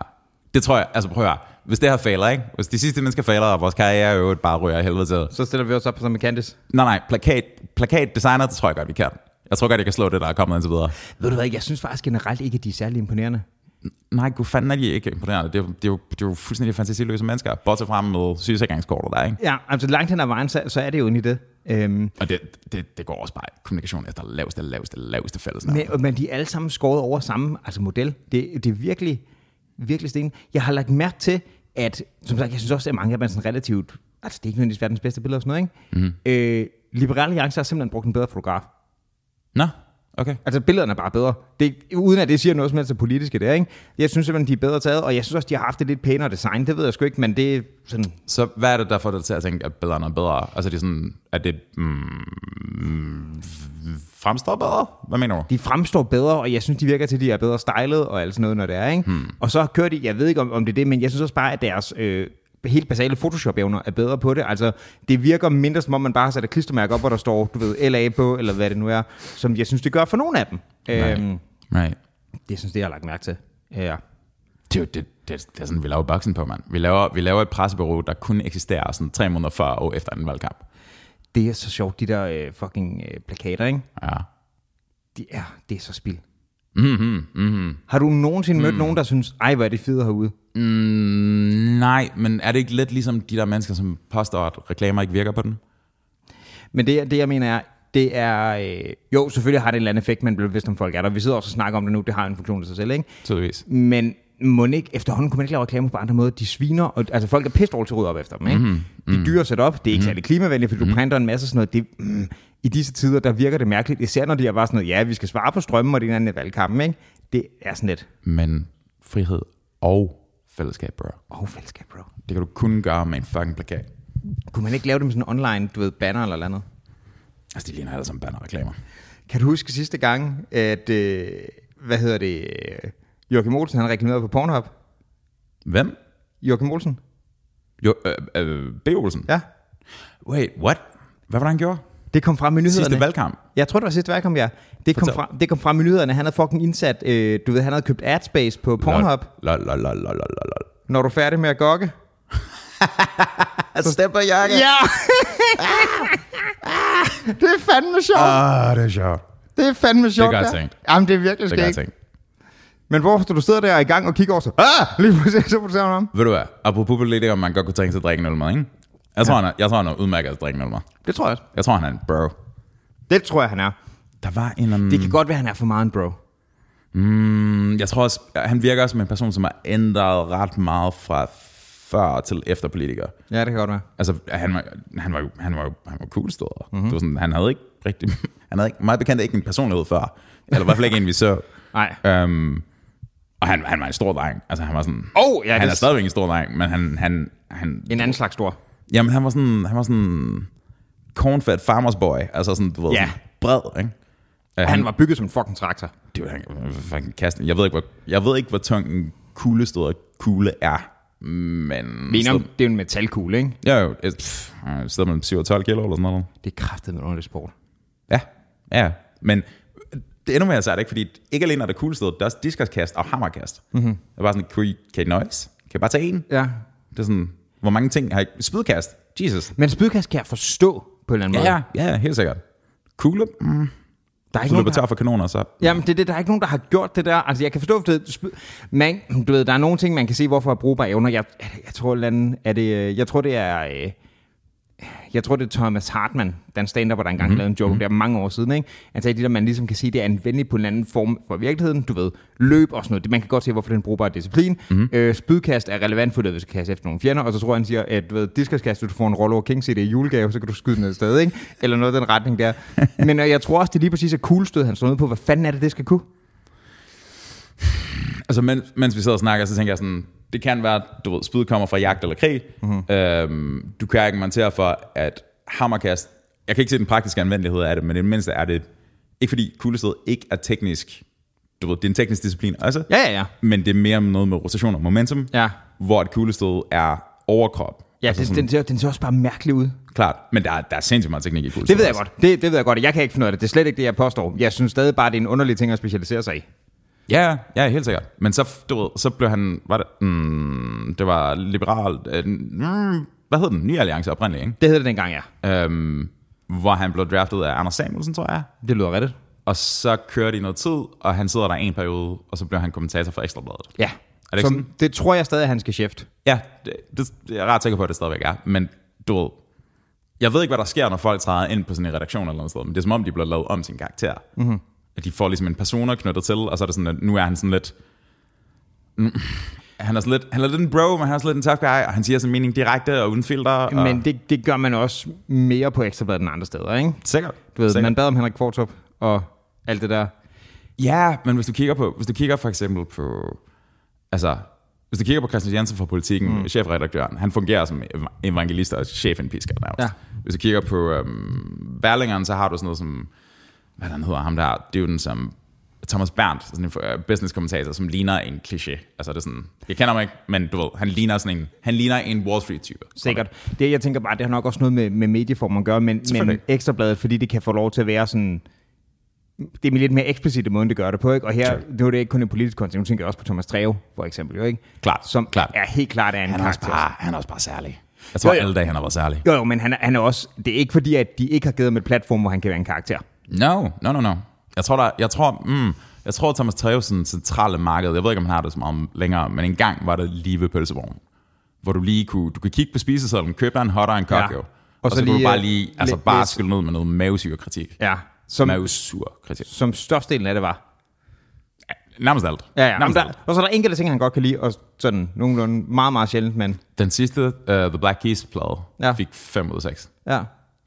Det tror jeg, altså prøv at høre. Hvis det her fejler, ikke? Hvis de sidste mennesker fejler, og vores karriere jo bare ryger i helvede til. Så stiller vi os op som med Candice. Nej, nej. Plakat, plakat designer, det tror jeg godt, vi kan. Jeg tror godt, jeg kan slå det, der er kommet indtil videre. Ved du hvad, jeg synes faktisk generelt ikke, at de er særlig imponerende. Nej, gud fanden er de ikke imponerende. Det er, det er, jo, det er jo fuldstændig fantasiløse mennesker. Bortset frem med sygesikringskortet der, ikke? Ja, altså langt hen ad vejen, så, så er det jo egentlig det. Um, og det, det, det går også bare kommunikation efter laveste, laveste, laveste fælles. Men, men de er alle sammen skåret over samme altså model. Det, det er virkelig, virkelig sten. Jeg har lagt mærke til, at, som sagt, jeg synes også, at mange af dem er sådan relativt, altså det er ikke nødvendigvis verdens bedste billeder og sådan noget, ikke? Mm. Øh, Liberale Alliance har simpelthen brugt en bedre fotograf. Nå. Okay. Altså billederne er bare bedre. Det, uden at det siger noget som helst politiske der, ikke? Jeg synes simpelthen, de er bedre taget, og jeg synes også, de har haft et lidt pænere design. Det ved jeg sgu ikke, men det er sådan... Så hvad er det, der får dig til at tænke, at billederne er bedre? Altså det er sådan, at det mm, fremstår bedre? Hvad mener du? De fremstår bedre, og jeg synes, de virker til, at de er bedre stylet og alt sådan noget, når det er, ikke? Hmm. Og så kører de, jeg ved ikke, om, om det er det, men jeg synes også bare, at deres... Øh, helt basale Photoshop-evner er bedre på det. Altså, det virker mindre som om, man bare har sat et klistermærke op, hvor der står, du ved, LA på, eller hvad det nu er, som jeg synes, det gør for nogle af dem. Right. Øhm, right. Det synes det, jeg har lagt mærke til. Ja. Det, det, det, det er sådan, vi laver boksen på, mand. Vi laver, vi laver et pressebureau, der kun eksisterer sådan tre måneder før og efter en valgkamp. Det er så sjovt, de der øh, fucking øh, plakater, ikke? Ja. De er, det er så spild. Mm-hmm, mm-hmm. Har du nogensinde mm. mødt nogen, der synes, ej, hvor er det fedt herude? Mm, nej, men er det ikke lidt ligesom de der mennesker, som påstår, at reklamer ikke virker på den? Men det, det jeg mener er, det er, øh, jo, selvfølgelig har det en eller anden effekt, men bliver bevidst om folk er der. Vi sidder også og snakker om det nu, det har en funktion i sig selv, ikke? Tydeligvis. Men må ikke, efterhånden kunne man ikke lave reklamer på andre måder. De sviner, og, altså folk er pisse til rydde op efter dem, ikke? Mm-hmm. De er dyre at sætte op, det er ikke mm-hmm. særlig klimavenligt, fordi mm-hmm. du printer en masse sådan noget. Det, mm, I disse tider, der virker det mærkeligt, især når de er bare sådan noget, ja, vi skal svare på strømmen og det er en valgkampen, ikke? Det er sådan lidt. Men frihed og fællesskab, bro. Og fællesskab, bro. Det kan du kun gøre med en fucking plakat. Kunne man ikke lave det med sådan en online, du ved, banner eller andet? Altså, de ligner alle som banner-reklamer. Kan du huske sidste gang, at, øh, hvad hedder det, øh, Joachim Olsen, han reklamerede på Pornhub? Hvem? Joachim Olsen? Jo, øh, øh, B. Olsen? Ja. Wait, what? Hvad var det, han gjorde? Det kom frem i nyhederne. Sidste valgkamp? Jeg tror, det var sidste valgkamp, ja. Det kom, frem, det kom frem i nyhederne. Han havde fucking indsat, øh, du ved, han havde købt adspace på Pornhub. Lol, lol, lol, lol, lol. Når du er færdig med at gokke. Så stepper jakke. Ja! det er fandme sjovt. Ah, det er sjovt. Det er fandme sjovt. godt ja. tænkt. Jamen, det er virkelig Det er godt skægt. tænkt. Men hvorfor du sidder der er i gang og kigger over så, ah, lige pludselig så fortæller du ham. Ved du hvad? Apropos politikere, man godt kunne tænke sig at drikke en øl med, ikke? Jeg tror, han er, jeg tror, han er udmærket at drikke en øl med. Det tror jeg også. Jeg tror, han er en bro. Det tror jeg, han er. Der var en anden... Det kan godt være, han er for meget en bro. Mm, jeg tror også, han virker også som en person, som har ændret ret meget fra før til efter politiker. Ja, det kan godt være. Altså, han var, han var jo, han var jo, han var cool steder. Mm-hmm. Det var sådan, han havde ikke rigtig, han havde ikke, meget bekendt ikke en personlighed før. Eller i hvert fald ikke en, vi så. Nej. Um, og han, han var en stor dreng. Altså, han var sådan, Oh, ja, han det- er stadigvæk en stor dreng, men han, han, han, En anden slags stor. Jamen, han var sådan, han var sådan cornfed farmers boy. Altså sådan, du ved, Ja. sådan bred, ikke? Uh, Han var bygget som en fucking traktor. det var han, fucking kasten. Jeg ved ikke, hvor, jeg ved ikke, hvor tung en kuglestød kugle er. Men... Men om, det er en metalkugle, ikke? Ja, jo. Et, pff, et sted mellem 7 og 12 kilo eller sådan noget. Det er kraftet med underlig sport. Ja, ja. Men det er endnu mere sejt, ikke? Fordi ikke alene er det cool sted, der er også diskoskast og hammerkast. Mm-hmm. Det er bare sådan, kan I, kan I nøjes? Kan I bare tage en? Ja. Det er sådan, hvor mange ting har I? Spydkast? Jesus. Men spydkast kan jeg forstå på en eller anden måde. ja, ja, helt sikkert. Kugle? Mm. Der er ikke du nogen, der tør for kanoner, så... Jamen, det, er det, der er ikke nogen, der har gjort det der. Altså, jeg kan forstå, det, man, du ved, der er nogle ting, man kan se, hvorfor er brugbare evner. Jeg, jeg tror, anden, er det, øh, jeg tror, det er, øh, jeg tror, det er Thomas Hartmann, den stand der engang mm-hmm. lavede en joke, der er mange år siden, ikke? Han sagde, det der, man ligesom kan sige, det er anvendeligt på en anden form for virkeligheden. Du ved, løb og sådan noget. Det, man kan godt se, hvorfor det er en brugbar disciplin. Mm-hmm. Øh, spydkast er relevant for det, hvis du kan kaste efter nogle fjender. Og så tror jeg, han siger, at du ved, diskoskast, hvis du får en Rollo King CD i julegave, så kan du skyde den et sted, ikke? Eller noget i den retning der. Men øh, jeg tror også, det lige præcis er coolstød, han står nede på. Hvad fanden er det, det skal kunne? Altså, mens, mens vi sidder og snakker, så tænker jeg sådan, det kan være, du ved, spyd kommer fra jagt eller krig. Mm-hmm. Øhm, du kan argumentere for, at hammerkast, jeg kan ikke se den praktiske anvendelighed af det, men i det mindste er det, ikke fordi kuglestød ikke er teknisk, du ved, det er en teknisk disciplin også, Ja, ja, ja. men det er mere noget med rotation og momentum, Ja. hvor et kuglestød er overkrop. Ja, altså den, den, ser, den ser også bare mærkelig ud. Klart, men der, er- der er sindssygt meget teknik i kuglestød. Det ved jeg også. godt. Det, det ved jeg godt. Jeg kan ikke finde ud af det. Det er slet ikke det, jeg påstår. Jeg synes stadig bare, det er en underlig ting at specialisere sig i. Ja, ja, helt sikkert. Men så, du ved, så blev han, var det, mm, det var liberal, øh, mm, hvad hed den? Ny Alliance oprindeligt, ikke? Det hed det dengang, ja. øhm, hvor han blev draftet af Anders Samuelsen, tror jeg. Det lyder rigtigt. Og så kører de noget tid, og han sidder der en periode, og så bliver han kommentator for Ekstrabladet. Ja. det ikke Som, det tror jeg stadig, han skal shift. Ja, det, det, det er jeg ret sikker på, at det stadigvæk er. Men du ved, jeg ved ikke, hvad der sker, når folk træder ind på sådan en redaktion eller noget sted, men det er som om, de bliver lavet om sin karakter. Mm-hmm. At de får ligesom en persona knyttet til, og så er det sådan, at nu er han sådan lidt... Mm, han er, sådan lidt, han er lidt en bro, men han er sådan lidt en tough guy, og han siger sin mening direkte og uden filter. Og, Men det, det gør man også mere på Ekstrabladet end andre steder, ikke? sikkert. Du ved, sikkert. man bad om Henrik Kvartrup og alt det der. Ja, men hvis du kigger på, hvis du kigger for eksempel på, altså, hvis du kigger på Christian Jensen fra Politiken, mm. chefredaktøren, han fungerer som ev- evangelist og chefindpisker nærmest. Ja. Hvis du kigger på øhm, Berlingeren, så har du sådan noget som, hvad han hedder, ham der, det er den som Thomas Berndt, sådan en øh, business-kommentator, som ligner en kliché. Altså det er sådan, jeg kender ham ikke, men du ved, han ligner sådan en, han ligner en Wall Street-type. Sikkert. Det, jeg tænker bare, det har nok også noget med, med medieform at gøre, men, men. Ekstrabladet, fordi det kan få lov til at være sådan... Det er lidt mere eksplicit måde, det gør det på, ikke? Og her, Sure. nu er det ikke kun en politisk kontekst, nu tænker jeg også på Thomas Treve, for eksempel, jo, ikke? Klart, Som klart. er helt klart er en Han er, karakter. bare, han er også bare særlig. Jeg tror, Jo, jo. alle dage han har været særlig. Jo, jo, men han er, han er også... Det er ikke fordi, at de ikke har givet ham et platform, hvor han kan være en karakter. No, no, no, no. Jeg tror, der, jeg tror, mm, jeg tror Thomas Trevsen centrale marked, jeg ved ikke, om han har det så meget længere, men engang var det lige ved pølsevognen, hvor du lige kunne, du kunne kigge på spisesedlen, købe dig en hot og en Ja. cocktail, Og og, så så, så kunne lige, du bare øh, lige, altså lidt- bare skylle ned med noget mavesyre kritik. Ja. Som, Mavesur kritik. som størstedelen af det var. Nærmest alt. Ja, ja. Nærmest der, alt. og så er der enkelte ting, han godt kan lide, og sådan nogenlunde meget, meget sjældent, men Den sidste, uh, The Black Keys plade, Ja. ja. fik 5 ud af 6. ja.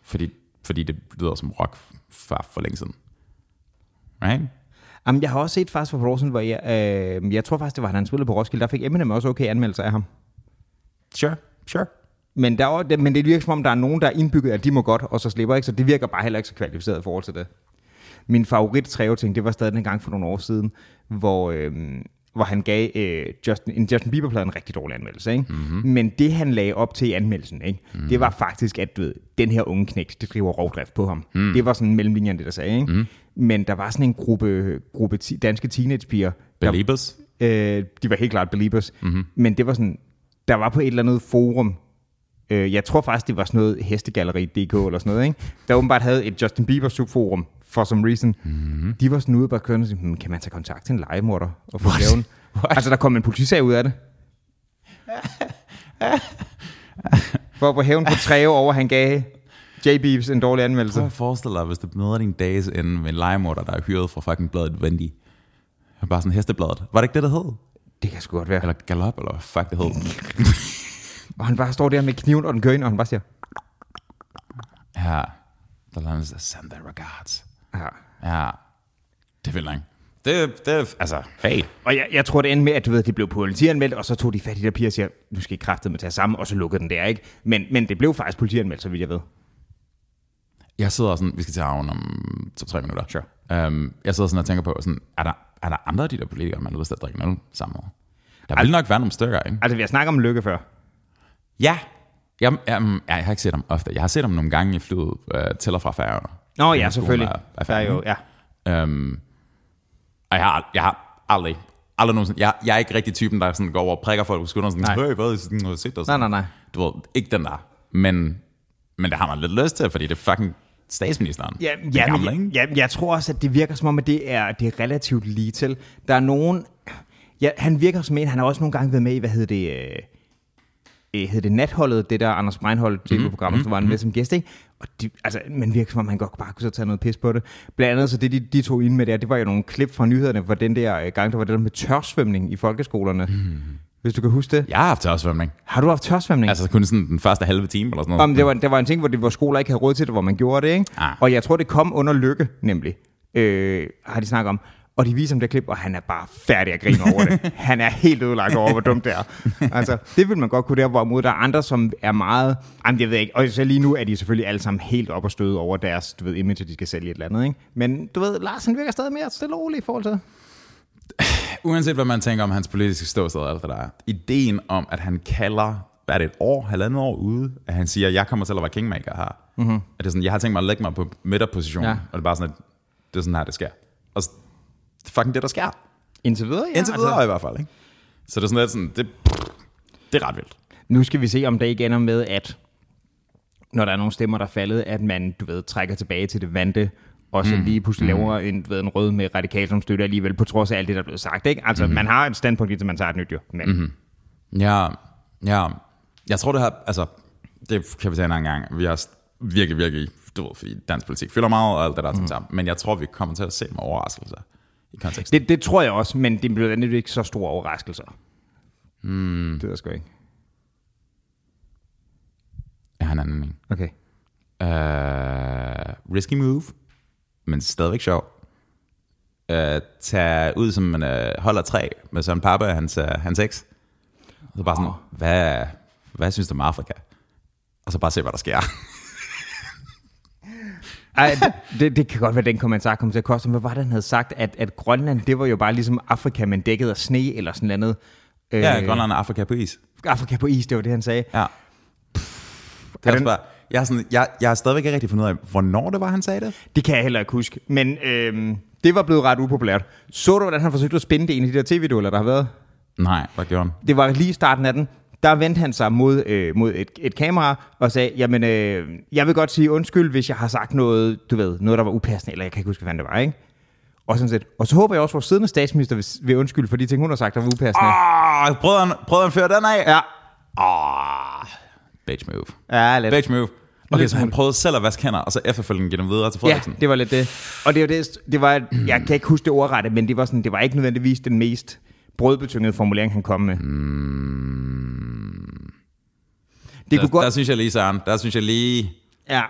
Fordi, fordi det lyder som rock for, for længe siden. Right? Jamen, jeg har også set faktisk for siden, hvor jeg, øh, jeg tror faktisk, det var, han spillede på Roskilde, der fik Eminem også okay anmeldelser af ham. Sure, sure. Men, der er, men det virker som om, der er nogen, der er indbygget, at de må godt, og så slipper ikke, så det virker bare heller ikke så kvalificeret i forhold til det. Min favorit Treo-ting, det var stadig en gang for nogle år siden, hvor, øh, hvor han gav øh, Justin, en Justin Bieber-plade en rigtig dårlig anmeldelse. Ikke? Mm-hmm. Men det, han lagde op til i anmeldelsen, ikke? Mm-hmm. det var faktisk, at du ved, den her unge knægt, det driver rovdrift på ham. Mm. Det var sådan mellemlinjen, det der sagde. Ikke? Mm. Men der var sådan en gruppe, gruppe ti, danske teenagepiger. Beliebers? Der, øh, de var helt klart Beliebers. Mm-hmm. Men det var sådan, der var på et eller andet forum, øh, jeg tror faktisk, det var sådan noget hestegalleri.dk eller sådan noget, ikke? der åbenbart havde et Justin Bieber subforum, for some reason. Mm-hmm. De var sådan ude bare kørende og sige, hmm, kan man tage kontakt til en legemorder og få gaven? Altså, der kom en politisag ud af det. for på hævn på tre år over, han gav J. Beeps en dårlig anmeldelse. Prøv at forestille dig, hvis du møder din dages ende med en legemorder, der er hyret fra fucking bladet Vendy. Bare sådan hestebladet. Var det ikke det, der hed? Det kan sgu godt være. Eller galop, eller hvad fuck det hed. og han bare står der med kniven og den kører ind, og han bare siger... Ja, der lader han send their regards. Ja. Ja, det vil ikke. Det, det, altså, hey. Og jeg, jeg tror, det endte med, at du ved, det blev politianmeldt, og så tog de fat i de der piger og siger, nu skal I kræftet med tage sammen, og så lukkede den der, ikke? Men, men det blev faktisk politianmeldt, så vidt jeg ved. Jeg sidder sådan, vi skal til havn om to-tre minutter. Sure. Um, jeg sidder sådan og tænker på, sådan, er, der, er der andre af de der politikere, man har lyst til at drikke noget sammen med? Der vil nok være nogle stykker, ikke? Altså, vi har snakket om Lykke før. Ja. Jeg, jeg, jeg, jeg har ikke set dem ofte. Jeg har set dem nogle gange i flyet uh, til og fra færgerne. Nå ja, selvfølgelig. Er, er jo, ja. Um, og jeg har, jeg har aldrig, aldrig nogensinde, jeg, jeg er ikke rigtig typen, der sådan går over og prikker folk på skulderen, sådan, nej. hvad, sådan, har set dig? Nej, nej, nej. Du ved, ikke den der. Men, men det har man lidt lyst til, fordi det er fucking statsministeren. Ja, ja, gamle, men, ja, jeg tror også, at det virker som om, at det er, det er relativt lige til. Der er nogen... Ja, han virker som en, han har også nogle gange været med i, hvad hedder det... Øh hed det Natholdet, det der Anders Breinholt tv-program, mm, mm, var han med mm. som gæst, ikke? Og de, altså, man virker som om, man godt bare kunne så tage noget pis på det. Blandt andet, så det de, de tog ind med der, det var jo nogle klip fra nyhederne, hvor den der øh, gang, der var det der med tørsvømning i folkeskolerne. Mm. Hvis du kan huske det. Jeg har haft tørsvømning. Har du haft tørsvømning? Altså kun sådan den første halve time eller sådan noget. Jamen, det, var, det var en ting, hvor, det, hvor skoler ikke havde råd til det, hvor man gjorde det, ikke? Ah. Og jeg tror, det kom under lykke, nemlig. Øh, har de snakket om. Og de viser ham det klip, og han er bare færdig at grine over det. Han er helt ødelagt over, hvor dumt det er. Altså, det vil man godt kunne der, hvorimod der er andre, som er meget... Jamen, jeg ved ikke. Og så lige nu er de selvfølgelig alle sammen helt op og støde over deres, du ved, image, at de skal sælge et eller andet, ikke? Men du ved, Larsen virker stadig mere stille og rolig i forhold til Uanset hvad man tænker om hans politiske ståsted og alt det der, ideen om, at han kalder hvad er det, et år, halvandet år ude, at han siger, at jeg kommer til at være kingmaker her. Mm-hmm. At det er sådan, jeg har tænkt mig at lægge mig på midterpositionen, ja. og det er bare sådan, at det er sådan her, det sker. Og det er fucking det, der sker. Indtil videre, ja. Indtil videre altså. i hvert fald, ikke? Så det er sådan lidt sådan, det, det er ret vildt. Nu skal vi se, om det ikke ender med, at når der er nogle stemmer, der er faldet, at man, du ved, trækker tilbage til det vante, og så mm. lige pludselig mm. laver en, ved, en rød med radikal som støtte alligevel, på trods af alt det, der er blevet sagt. Ikke? Altså, mm. man har et standpunkt, indtil man tager et nyt jo. Men. Mm-hmm. Ja, ja. Jeg tror, det her, altså, det kan vi tage en anden gang. Vi har virkelig, virkelig, du ved, fordi dansk politik fylder meget og alt det der mm. sammen. Men jeg tror, vi kommer til at se med overraskelser i konteksten. Det, det tror jeg også, men det bliver ikke så store overraskelser. Mm. Det er sgu ikke. Jeg har en anden mening. Okay. Uh, risky move, men stadigvæk sjov. Uh, tage ud som man uh, holder træ med sådan en pappa og hans, uh, hans eks. Og så bare sådan, oh. hvad, hvad synes du om Afrika? Og så bare se, hvad der sker. Ej, det, det kan godt være, den kommentar kom til at koste. Hvad var det, han havde sagt? At, at Grønland, det var jo bare ligesom Afrika, men dækket af sne eller sådan noget. Ja, øh, Grønland er Afrika på is. Afrika på is, det var det, han sagde. Ja. det er den... bare, jeg, er sådan, jeg, jeg har stadigvæk ikke rigtig fundet ud af, hvornår det var, han sagde det. Det kan jeg heller ikke huske. Men øhm, det var blevet ret upopulært. Så du, hvordan han forsøgte at spænde det ind i de der tv-dueller, der har været? Nej, hvad gjorde han? Det var lige starten af den der vendte han sig mod, øh, mod et, et kamera og sagde, jamen, øh, jeg vil godt sige undskyld, hvis jeg har sagt noget, du ved, noget, der var upassende, eller jeg kan ikke huske, hvad det var, ikke? Og, sådan set. og så håber jeg også, at vores siddende statsminister vil, vil undskylde for de ting, hun har sagt, der var upassende. Åh, prøvede han, prøvede han føre den af? Ja. Åh, bitch move. Ja, lidt. Bitch move. Okay, så han prøvede selv at vaske hænder, og så efterfølgende give dem videre til Frederiksen? Ja, det var lidt det. Og det var det, det var, jeg kan ikke huske det ordrette, men det var, sådan, det var ikke nødvendigvis den mest brødbetyngede formulering, han kom med. Mm. Det der, kunne godt... der synes jeg lige, Søren, der synes jeg lige... Ja,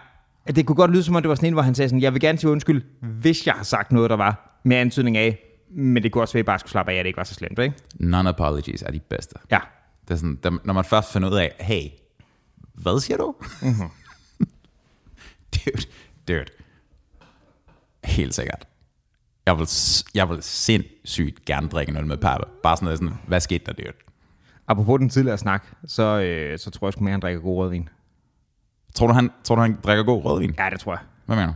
det kunne godt lyde som om, det var sådan en, hvor han sagde sådan, jeg vil gerne sige undskyld, hvis jeg har sagt noget, der var med antydning af, men det kunne også være, at jeg bare skulle slappe af, at det ikke var så slemt, ikke? Non-apologies er de bedste. Ja. Det er sådan, der, når man først finder ud af, hey, hvad siger du? Mm-hmm. dude, dude. Helt sikkert. Jeg vil, jeg vil sindssygt gerne drikke en øl med Pappe. Bare sådan noget sådan, hvad skete der, det? Apropos den tidligere snak, så, øh, så tror jeg sgu mere, han drikker god rødvin. Tror du, han, tror du, han drikker god rødvin? Ja, det tror jeg. Hvad mener du?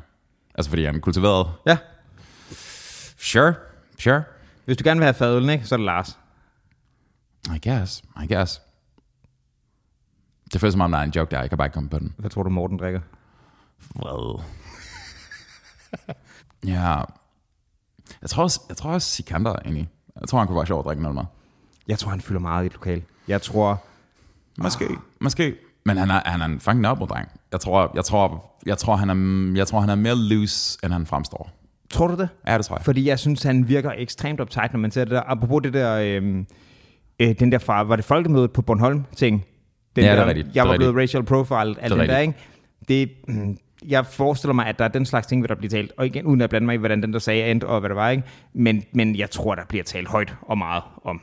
Altså, fordi han er kultiveret? Ja. Sure, sure. Hvis du gerne vil have fadølen, ikke, så er det Lars. I guess, I guess. Det føles som om, der er en joke der. Jeg kan bare ikke komme på den. Hvad tror du, Morten drikker? Hvad? ja. Jeg tror også, jeg tror også Sikander egentlig. Jeg tror, han kunne være sjov at drikke noget med. Jeg tror, han fylder meget i et lokal. Jeg tror... Måske, måske. Men han er, han er en fucking nørrebro-dreng. Jeg tror, jeg, tror, jeg, tror, han er, jeg tror, han er mere loose, end han fremstår. Tror du det? Ja, det tror jeg. Fordi jeg synes, han virker ekstremt uptight, når man ser det der. Apropos det der... Øh, øh, den der fra... Var det folkemødet på Bornholm ting? Den Ja, det er der, rigtigt. Jeg var blevet racial profiled. Alt Det det der, ikke? Det, mm, jeg forestiller mig, at der er den slags ting, der blive talt. Og igen, uden at blande mig i, hvordan den der sagde endte, og hvad det var, ikke? Men, men jeg tror, der bliver talt højt og meget om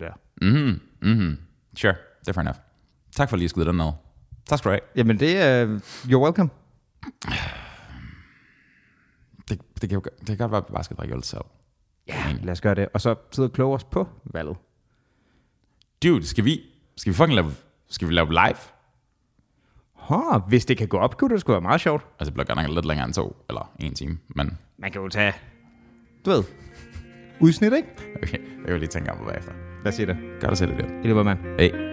der. Mhm, mhm. Sure, det er fair enough. Tak for lige at skyde den ned. Tak skal du have. Jamen, det er... Uh, you're welcome. Det, det, kan, jo, det kan godt være, at vi bare skal drikke øl selv. Ja, lad os gøre det. Og så sidde og kloge os på valget. Dude, skal vi, skal vi fucking lave, skal vi lave live? Huh, hvis det kan gå op, kunne det sgu være meget sjovt. Altså, det bliver godt nok lidt længere end to, eller en time, men Man kan jo tage, du ved, udsnit, ikke? okay, jeg vil lige tænke om på bagefter. Lad os sige det. Gør det selv det. I mand. Hey.